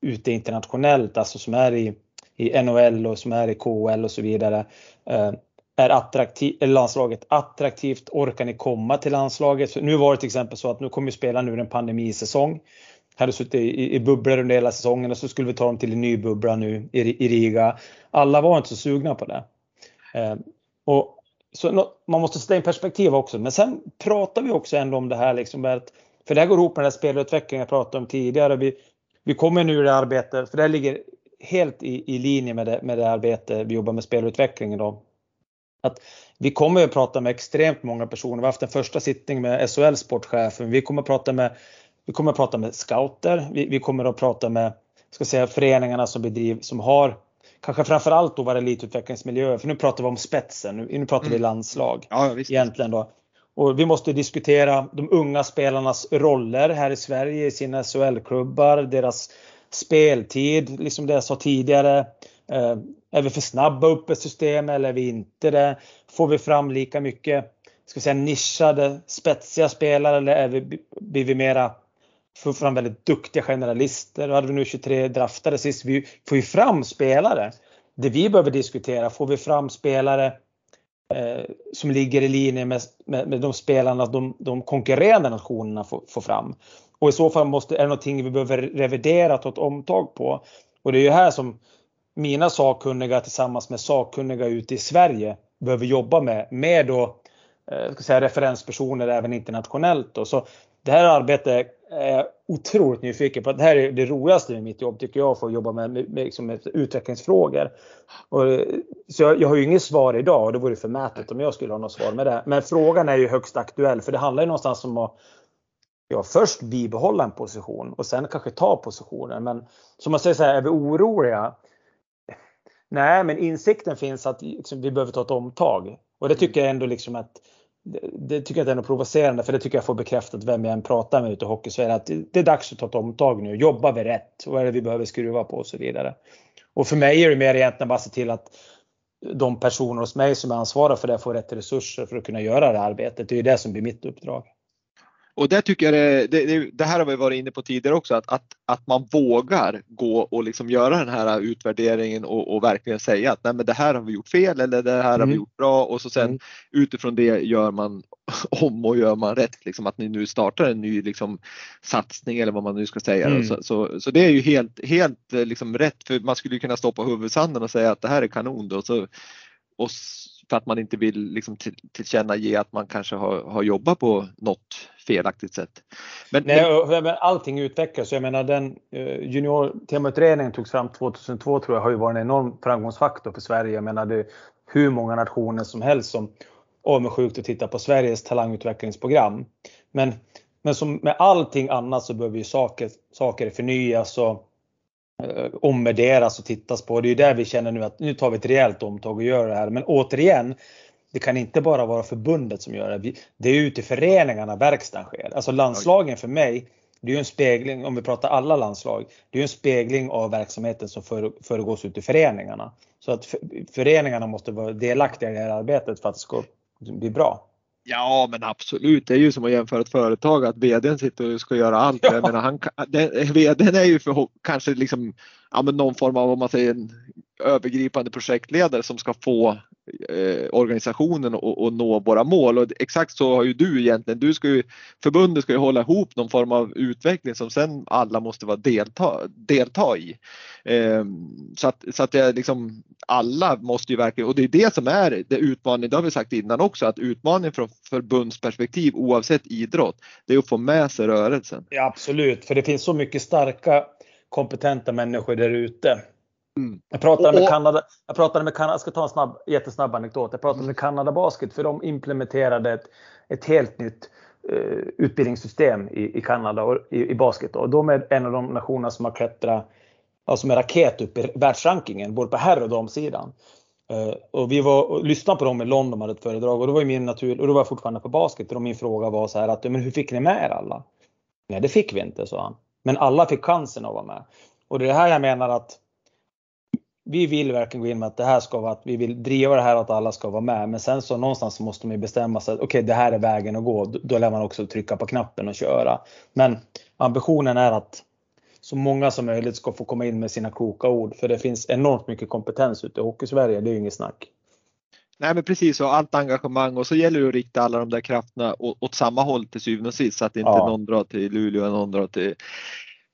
ute internationellt, alltså som är i, i NHL och som är i KHL och så vidare. Eh, är, attraktiv, landslaget attraktivt? Orkar ni komma till landslaget? Så nu var det till exempel så att nu kommer spela nu en pandemisäsong. Hade suttit i, i bubblor under hela säsongen och så skulle vi ta dem till en ny bubbla nu i, i Riga. Alla var inte så sugna på det. Eh, och så man måste sätta in perspektiv också. Men sen pratar vi också ändå om det här liksom att för det här går ihop med den här spelutvecklingen jag pratade om tidigare. Vi, vi kommer nu i det arbetet, för det ligger helt i, i linje med det, med det arbete vi jobbar med spelutveckling då. Att vi kommer att prata med extremt många personer. Vi har haft en första sittning med SHL sportchefen. Vi kommer att prata med, vi kommer att prata med scouter. Vi, vi kommer att prata med ska säga, föreningarna som bedriver, som har kanske framförallt då våra elitutvecklingsmiljöer. För nu pratar vi om spetsen, nu, nu pratar mm. vi landslag. Ja. Egentligen då. Och vi måste diskutera de unga spelarnas roller här i Sverige i sina SHL-klubbar, deras speltid, liksom det jag sa tidigare. Eh, är vi för snabba upp ett system eller är vi inte det? Får vi fram lika mycket ska säga, nischade, spetsiga spelare eller är vi, blir vi mera får fram väldigt duktiga generalister. Då hade vi nu 23 draftade sist. Vi får ju fram spelare. Det vi behöver diskutera, får vi fram spelare Eh, som ligger i linje med, med, med de spelarna de, de konkurrerande nationerna får, får, fram. Och i så fall måste, är det någonting vi behöver revidera, ta ett omtag på. Och det är ju här som mina sakkunniga tillsammans med sakkunniga ute i Sverige behöver jobba med, med då, eh, ska säga, referenspersoner även internationellt. Då. Så det här arbetet är jag otroligt nyfiken på. Det här är det roligaste med mitt jobb tycker jag, att få jobba med, med, med, liksom med utvecklingsfrågor. Och, så jag, jag, har ju inget svar idag och det vore förmätet om jag skulle ha något svar med det. Men frågan är ju högst aktuell för det handlar ju någonstans om att ja, först bibehålla en position och sen kanske ta positionen. Men som man säger så här, är vi oroliga? Nej, men insikten finns att liksom, vi behöver ta ett omtag. Och det tycker jag ändå liksom att det tycker jag är något provocerande för det tycker jag får bekräftat vem jag än pratar med ute i Hockeysverige att det är dags att ta ett omtag nu. Jobbar vi rätt? Vad är det vi behöver skruva på och så vidare. Och för mig är det mer egentligen bara se till att de personer hos mig som är ansvariga för det får rätt resurser för att kunna göra det arbetet. Det är ju det som blir mitt uppdrag. Och det tycker jag det, det, det, här har vi varit inne på tidigare också, att, att, att man vågar gå och liksom göra den här utvärderingen och, och verkligen säga att Nej, men det här har vi gjort fel eller det här mm. har vi mm. gjort bra och så sen mm. utifrån det gör man (laughs) om och gör man rätt. Liksom, att ni nu startar en ny liksom, satsning eller vad man nu ska säga. Mm. Så, så, så, det är ju helt, helt liksom, rätt för man skulle kunna stoppa huvudsanden och säga att det här är kanon. Då, så, och för att man inte vill liksom till, tillkännage att man kanske har, har jobbat på något felaktigt sätt. Men, Nej, men allting utvecklas. Jag menar den uh, junior togs fram 2002 tror jag har ju varit en enorm framgångsfaktor för Sverige. Jag menar det är hur många nationer som helst som avundsjukt att titta på Sveriges talangutvecklingsprogram. Men, men som med allting annat så behöver ju saker, saker förnyas och eh, Eh, omvärderas och tittas på. Det är ju där vi känner nu att nu tar vi ett rejält omtag och gör det här. Men återigen, det kan inte bara vara förbundet som gör det. Det är ute i föreningarna verkstaden sker. Alltså landslagen för mig, det är ju en spegling, om vi pratar alla landslag, det är ju en spegling av verksamheten som föregås ute i föreningarna. Så att föreningarna måste vara delaktiga i det här arbetet för att det ska bli bra. Ja men absolut, det är ju som att jämföra ett företag att vdn sitter och ska göra allt. Ja. Jag menar, han, den, vdn är ju för, kanske liksom, ja, men någon form av, om man säger en övergripande projektledare som ska få eh, organisationen att nå våra mål. Och exakt så har ju du egentligen. Du ska ju, förbundet ska ju hålla ihop någon form av utveckling som sen alla måste vara delta, delta i. Eh, så att, så att det liksom, alla måste ju verkligen, och det är det som är det utmaningen, det har vi sagt innan också, att utmaningen från förbundsperspektiv oavsett idrott, det är att få med sig rörelsen. Ja, absolut, för det finns så mycket starka kompetenta människor där ute Mm. Jag pratade med Kanada, jag pratade med Kanada, jag ska ta en snabb, jättesnabb anekdot. Jag pratade med Kanada Basket för de implementerade ett, ett helt nytt uh, utbildningssystem i, i Kanada och i, i basket. Och de är en av de nationerna som har klättrat alltså med raket upp i världsrankingen, både på herr och damsidan. Uh, och vi var och lyssnade på dem i London, hade ett föredrag och då var min natur, och då var jag fortfarande på basket och min fråga var så här att, men hur fick ni med er alla? Nej, det fick vi inte, sa han. Men alla fick chansen att vara med. Och det är det här jag menar att vi vill verkligen gå in med att det här ska vara att vi vill driva det här att alla ska vara med. Men sen så någonstans måste man ju bestämma sig att okej, okay, det här är vägen att gå. Då lär man också trycka på knappen och köra. Men ambitionen är att så många som möjligt ska få komma in med sina kloka ord. För det finns enormt mycket kompetens ute i Hockeysverige. Det är ju inget snack. Nej men precis och allt engagemang och så gäller det att rikta alla de där krafterna åt, åt samma håll till syvende och sist så att inte ja. någon drar till Luleå och någon drar till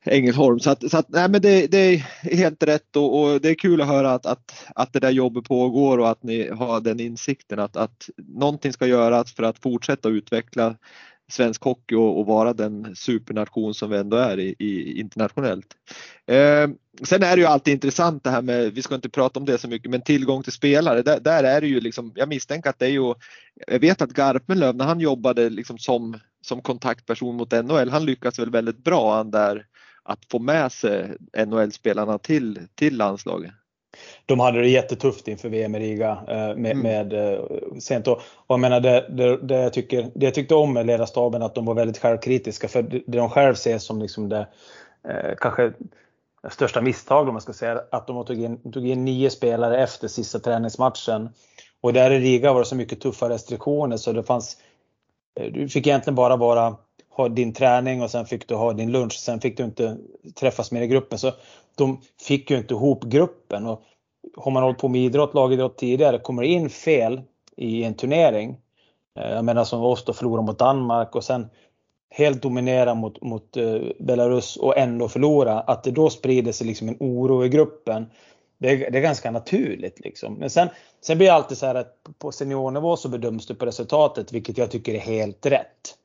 Ängelholm. Så, att, så att, nej, men det, det, är helt rätt och, och, det är kul att höra att, att, att det där jobbet pågår och att ni har den insikten att, att någonting ska göras för att fortsätta utveckla svensk hockey och, och vara den supernation som vi ändå är i, i internationellt. Eh, sen är det ju alltid intressant det här med, vi ska inte prata om det så mycket, men tillgång till spelare. Där, där är det ju liksom, jag misstänker att det är ju, jag vet att Garpenlöv när han jobbade liksom som, som kontaktperson mot NHL, han lyckas väl väldigt bra han där att få med sig NHL-spelarna till, till landslaget. De hade det jättetufft inför VM i Riga eh, med, mm. med eh, sent och, och jag menar det, det, det, jag tycker, det jag tyckte om med ledarstaben att de var väldigt självkritiska för det de själv ser som liksom det eh, kanske största misstag om man ska säga att de tog in, tog in nio spelare efter sista träningsmatchen. Och där i Riga var det så mycket tuffa restriktioner så det fanns du fick egentligen bara vara ha din träning och sen fick du ha din lunch. Sen fick du inte träffas mer i gruppen. Så de fick ju inte ihop gruppen. Och har man hållit på med idrott, lagidrott tidigare, kommer det in fel i en turnering. Eh, jag menar som oss då förlora mot Danmark och sen helt dominera mot, mot eh, Belarus och ändå förlora. Att det då sprider sig liksom en oro i gruppen. Det är, det är ganska naturligt liksom. Men sen, sen blir det alltid så här att på seniornivå så bedöms du på resultatet, vilket jag tycker är helt rätt.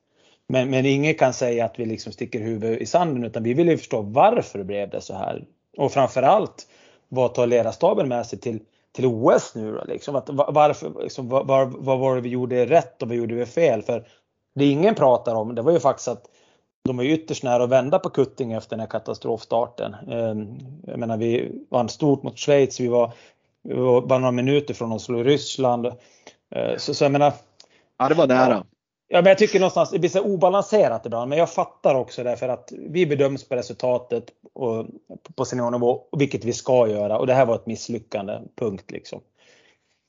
Men, men ingen kan säga att vi liksom sticker huvudet i sanden utan vi vill ju förstå varför blev det så här. Och framförallt vad tar ledarstaben med sig till, till OS nu då? Liksom, att, varför, liksom, vad, vad var det vi gjorde rätt och vad gjorde vi fel? För det ingen pratar om det var ju faktiskt att de är ytterst nära att vända på kutting efter den här katastrofstarten. Ehm, jag menar, vi vann stort mot Schweiz, vi var, vi var bara några minuter från att slå Ryssland. Ehm, så, så jag menar. Ja, det var nära. Ja, men jag tycker någonstans det blir så obalanserat ibland. Men jag fattar också det för att vi bedöms på resultatet och på seniornivå, vilket vi ska göra. Och det här var ett misslyckande, punkt liksom.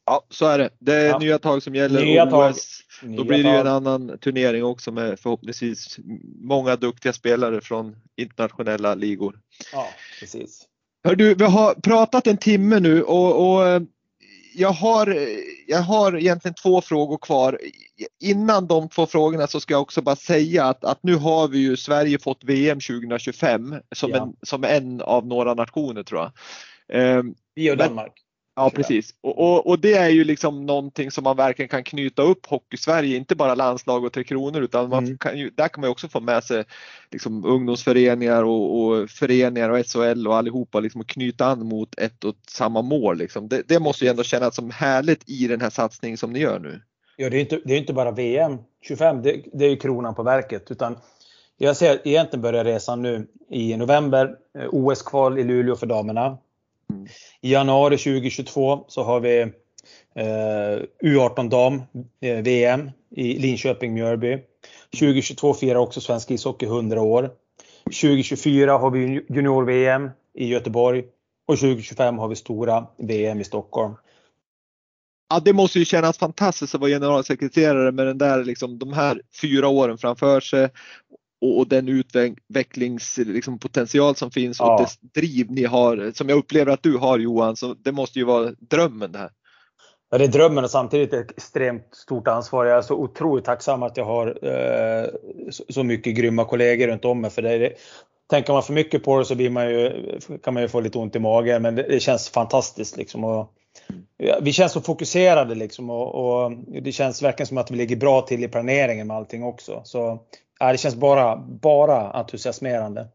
Ja, så är det. Det är ja. nya tag som gäller. Nya OS, tag. Då blir det ju en annan turnering också med förhoppningsvis många duktiga spelare från internationella ligor. Ja, precis. Hör du, vi har pratat en timme nu och, och eh, jag, har, jag har egentligen två frågor kvar. Innan de två frågorna så ska jag också bara säga att, att nu har vi ju Sverige fått VM 2025 som, ja. en, som en av några nationer tror jag. Ehm, vi och Danmark. Ja precis och, och, och, det är ju liksom någonting som man verkligen kan knyta upp Hockey-Sverige, inte bara landslag och Tre Kronor utan man mm. kan ju, där kan man också få med sig liksom ungdomsföreningar och, och föreningar och SHL och allihopa liksom och knyta an mot ett och samma mål. Liksom. Det, det, måste ju ändå kännas som härligt i den här satsningen som ni gör nu. Ja det är inte, det är inte bara VM 25, det, det är ju kronan på verket utan jag ser egentligen börjar resan nu i november, eh, OS-kval i Luleå för damerna. I januari 2022 så har vi eh, U18 dam eh, VM i Linköping Mjölby. 2022 firar också svensk ishockey 100 år. 2024 har vi junior-VM i Göteborg och 2025 har vi stora VM i Stockholm. Ja, det måste ju kännas fantastiskt att vara generalsekreterare med den där, liksom, de här fyra åren framför sig och, och den utvecklingspotential liksom, som finns ja. och det driv ni har som jag upplever att du har Johan. Så det måste ju vara drömmen det här. Ja, det är drömmen och samtidigt ett extremt stort ansvar. Jag är så otroligt tacksam att jag har eh, så, så, mycket grymma kollegor runt om mig. För det, det, tänker man för mycket på det så blir man ju, kan man ju få lite ont i magen. Men det, det känns fantastiskt liksom. Och, ja, vi känns så fokuserade liksom och, och, det känns verkligen som att vi ligger bra till i planeringen med allting också. Så ja, det känns bara, bara entusiasmerande.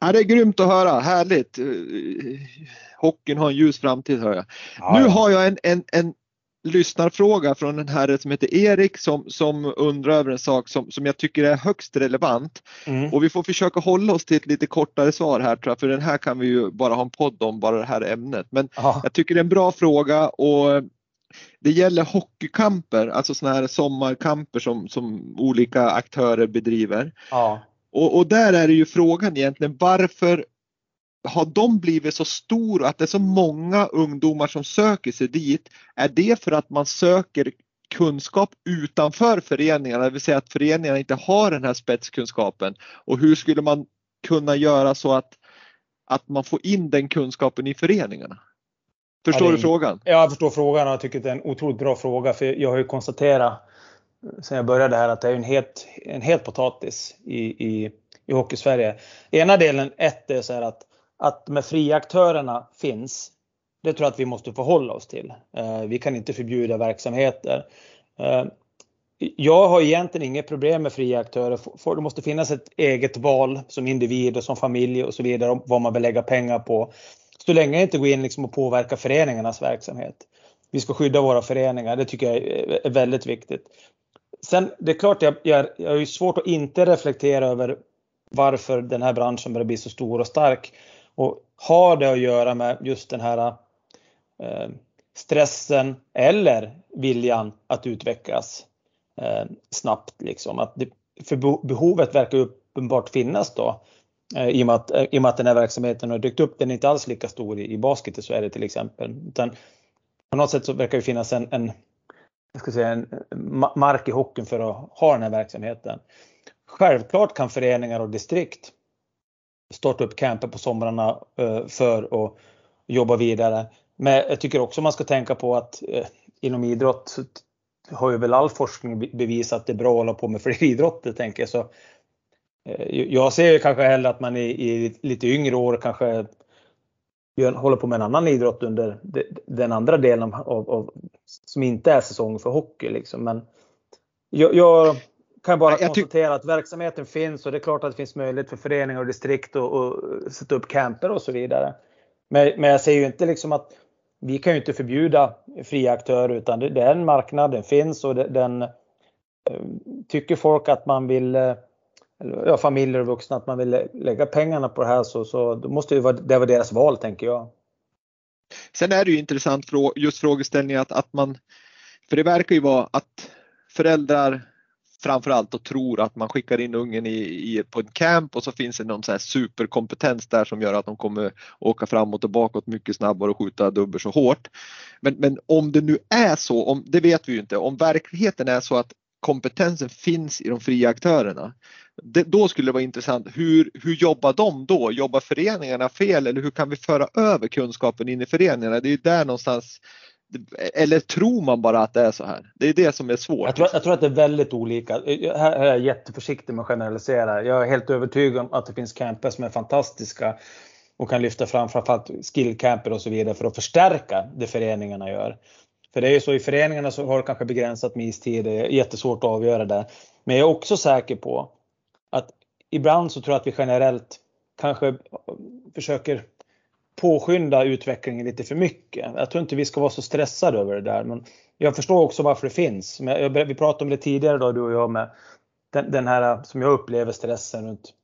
Ja, det är grymt att höra, härligt. Hockeyn har en ljus framtid hör jag. Ja, nu har jag en, en, en lyssnarfråga från en herre som heter Erik som, som undrar över en sak som, som jag tycker är högst relevant. Mm. Och vi får försöka hålla oss till ett lite kortare svar här tror jag, för den här kan vi ju bara ha en podd om, bara det här ämnet. Men Aha. jag tycker det är en bra fråga och det gäller hockeykamper, alltså sådana här sommarkamper som, som olika aktörer bedriver. Ja. Och, och där är det ju frågan egentligen varför har de blivit så stora att det är så många ungdomar som söker sig dit? Är det för att man söker kunskap utanför föreningarna, det vill säga att föreningarna inte har den här spetskunskapen? Och hur skulle man kunna göra så att, att man får in den kunskapen i föreningarna? Förstår ja, det, du frågan? Ja, jag förstår frågan och jag tycker det är en otroligt bra fråga. För jag har ju konstaterat sen jag började här att det är en het, en het potatis i, i, i Hockeysverige. Ena delen, ett, är så här att, att med fria aktörerna finns. Det tror jag att vi måste förhålla oss till. Eh, vi kan inte förbjuda verksamheter. Eh, jag har egentligen inget problem med fria aktörer. Det måste finnas ett eget val som individ och som familj och så vidare om vad man vill lägga pengar på. Så länge jag inte går in liksom och påverkar föreningarnas verksamhet. Vi ska skydda våra föreningar, det tycker jag är väldigt viktigt. Sen det är klart, jag, jag, jag har ju svårt att inte reflektera över varför den här branschen börjar bli så stor och stark. Och har det att göra med just den här eh, stressen eller viljan att utvecklas eh, snabbt. Liksom. Att det, för behovet verkar uppenbart finnas då. Eh, I och, med att, eh, I och med att den här verksamheten har dykt upp. Den är inte alls lika stor i, i basket i Sverige till exempel. Utan på något sätt så verkar det finnas en, en, jag ska säga, en mark i hockeyn för att ha den här verksamheten. Självklart kan föreningar och distrikt starta upp camper på somrarna eh, för att jobba vidare. Men jag tycker också man ska tänka på att eh, inom idrott har ju väl all forskning bevisat att det är bra att hålla på med fler (laughs) idrotter tänker jag. Så jag ser kanske hellre att man i, i lite yngre år kanske gör, håller på med en annan idrott under den andra delen av, av som inte är säsong för hockey. Liksom. Men jag, jag kan bara jag konstatera att verksamheten finns och det är klart att det finns möjlighet för föreningar och distrikt att sätta upp camper och så vidare. Men, men jag ser ju inte liksom att vi kan ju inte förbjuda fria aktörer utan det, det är en marknad, den finns och det, den eh, tycker folk att man vill eh, eller ja, familjer och vuxna att man vill lägga pengarna på det här så, så då måste det vara, det vara deras val tänker jag. Sen är det ju intressant just frågeställningen att, att man, för det verkar ju vara att föräldrar framförallt och tror att man skickar in ungen i, i, på en camp och så finns det någon så här superkompetens där som gör att de kommer åka framåt och bakåt mycket snabbare och skjuta dubbelt så hårt. Men, men om det nu är så, om, det vet vi ju inte, om verkligheten är så att kompetensen finns i de fria aktörerna. Det, då skulle det vara intressant, hur, hur jobbar de då? Jobbar föreningarna fel eller hur kan vi föra över kunskapen in i föreningarna? Det är där någonstans eller tror man bara att det är så här? Det är det som är svårt. Jag tror, jag tror att det är väldigt olika. Här är jag jätteförsiktig med att generalisera. Jag är helt övertygad om att det finns camper som är fantastiska och kan lyfta fram framförallt skillcamper och så vidare för att förstärka det föreningarna gör. För det är ju så i föreningarna så har det kanske begränsat med istid. Det är jättesvårt att avgöra det. Men jag är också säker på ibland så tror jag att vi generellt kanske försöker påskynda utvecklingen lite för mycket. Jag tror inte vi ska vara så stressade över det där. Men jag förstår också varför det finns. Men vi pratade om det tidigare då, du och jag med den, den här som jag upplever stressen runt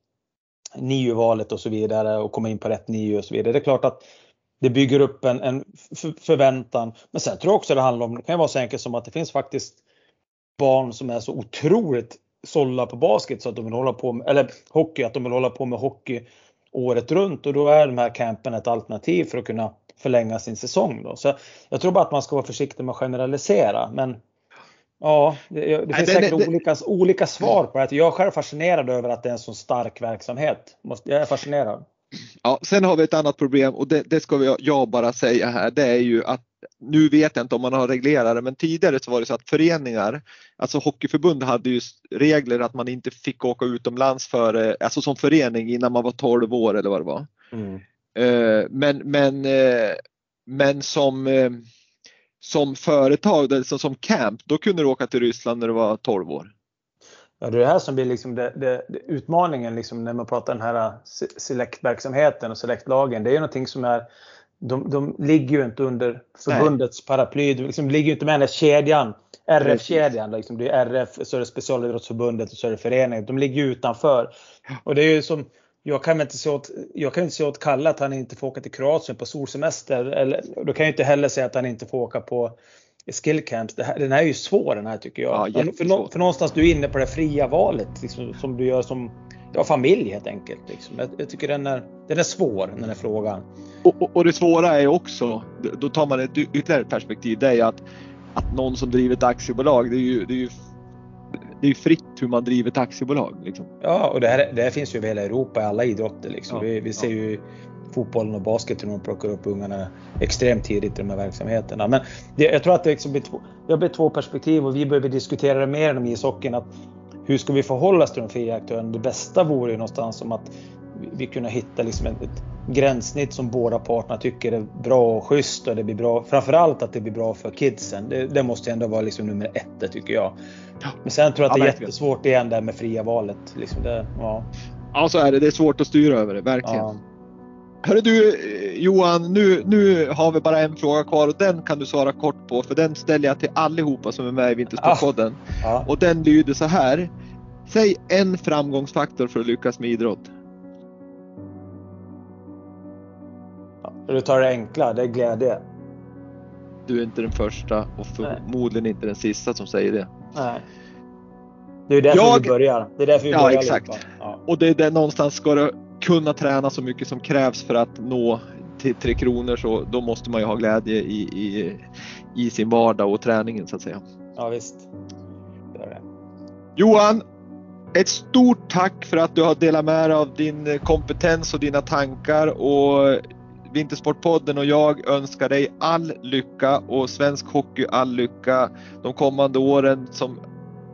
NIU-valet och så vidare och komma in på rätt NIU och så vidare. Det är klart att det bygger upp en, en förväntan. Men sen tror jag också det handlar om, det kan ju vara så enkelt som att det finns faktiskt barn som är så otroligt sålla på basket så att de vill hålla på med, eller hockey, att de vill hålla på med hockey året runt och då är de här campen ett alternativ för att kunna förlänga sin säsong. Då. Så jag tror bara att man ska vara försiktig med att generalisera. Men ja, det, det finns Nej, säkert det, olika, olika svar på det. Jag är själv fascinerad över att det är en så stark verksamhet. Jag är fascinerad. Ja, sen har vi ett annat problem och det, det ska jag bara säga här. Det är ju att nu vet jag inte om man har reglerat det, men tidigare så var det så att föreningar, alltså hockeyförbund hade ju regler att man inte fick åka utomlands för, alltså som förening innan man var 12 år eller vad det var. Mm. Eh, men, men, eh, men som, eh, som företag, alltså som camp, då kunde du åka till Ryssland när du var 12 år. Ja, det är det här som blir liksom det, det, det, utmaningen liksom när man pratar den här Select-verksamheten och Select-lagen. Det är ju någonting som är de, de ligger ju inte under förbundets Nej. paraply. De liksom ligger ju inte med den där kedjan. RF-kedjan. Liksom. Det är RF, så är det specialidrottsförbundet och så är det föreningen. De ligger ju utanför. Och det är ju som, jag kan inte se åt, jag kan inte se åt Kalle att han inte får åka till Kroatien på solsemester. Eller, då kan jag inte heller säga att han inte får åka på skillcamps. Den här är ju svår den här tycker jag. Ja, för, för, någonstans du är inne på det fria valet liksom, som du gör som ja, familj helt enkelt. Liksom. Jag, jag, tycker den är, den är svår den här frågan. Och, och, och, det svåra är också, då tar man ett ytterligare perspektiv, det är att, att någon som driver ett aktiebolag, det är ju, det är ju det är fritt hur man driver ett aktiebolag. Liksom. Ja, och det här, det här finns ju över hela Europa i alla idrotter. Liksom. Ja, vi, vi ser ja. ju fotbollen och basket hur de plockar upp ungarna extremt tidigt i de här verksamheterna. Men det, jag tror att det liksom blir två, det blir två perspektiv och vi behöver diskutera det mer inom ishockeyn. Att hur ska vi förhålla oss till de fria aktörerna? Det bästa vore ju någonstans som att vi kunde hitta liksom ett, ett gränssnitt som båda parterna tycker är bra och schysst och det blir bra. Framförallt att det blir bra för kidsen. Det, det måste ändå vara liksom nummer ett, tycker jag. Men sen tror jag att ja, det är verkligen. jättesvårt igen där med fria valet. Liksom det, ja. ja, så är det. Det är svårt att styra över det, verkligen. Ja. Hörru du Johan, nu, nu har vi bara en fråga kvar och den kan du svara kort på för den ställer jag till allihopa som är med i Vintersportpodden. Ah. Ah. Och den lyder så här. Säg en framgångsfaktor för att lyckas med idrott. Du tar det enkla, det är glädje. Du är inte den första och förmodligen inte den sista som säger det. Nej. Det är därför jag... vi börjar. Det är därför vi ja, börjar. Exakt. Ja. Och det är där någonstans ska det kunna träna så mycket som krävs för att nå till Tre Kronor så då måste man ju ha glädje i, i, i sin vardag och träningen så att säga. Ja visst. Det det. Johan, ett stort tack för att du har delat med dig av din kompetens och dina tankar och Vintersportpodden och jag önskar dig all lycka och svensk hockey all lycka de kommande åren som,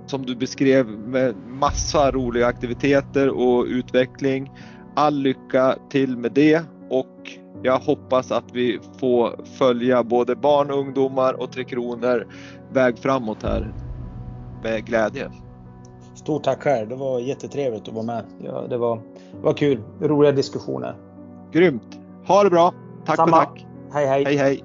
som du beskrev med massa roliga aktiviteter och utveckling all lycka till med det och jag hoppas att vi får följa både barn, ungdomar och Tre Kronor väg framåt här med glädje. Stort tack själv. Det var jättetrevligt att vara med. Ja, det, var, det var kul. Roliga diskussioner. Grymt. Ha det bra. Tack Samma. och tack. Hej hej. hej, hej.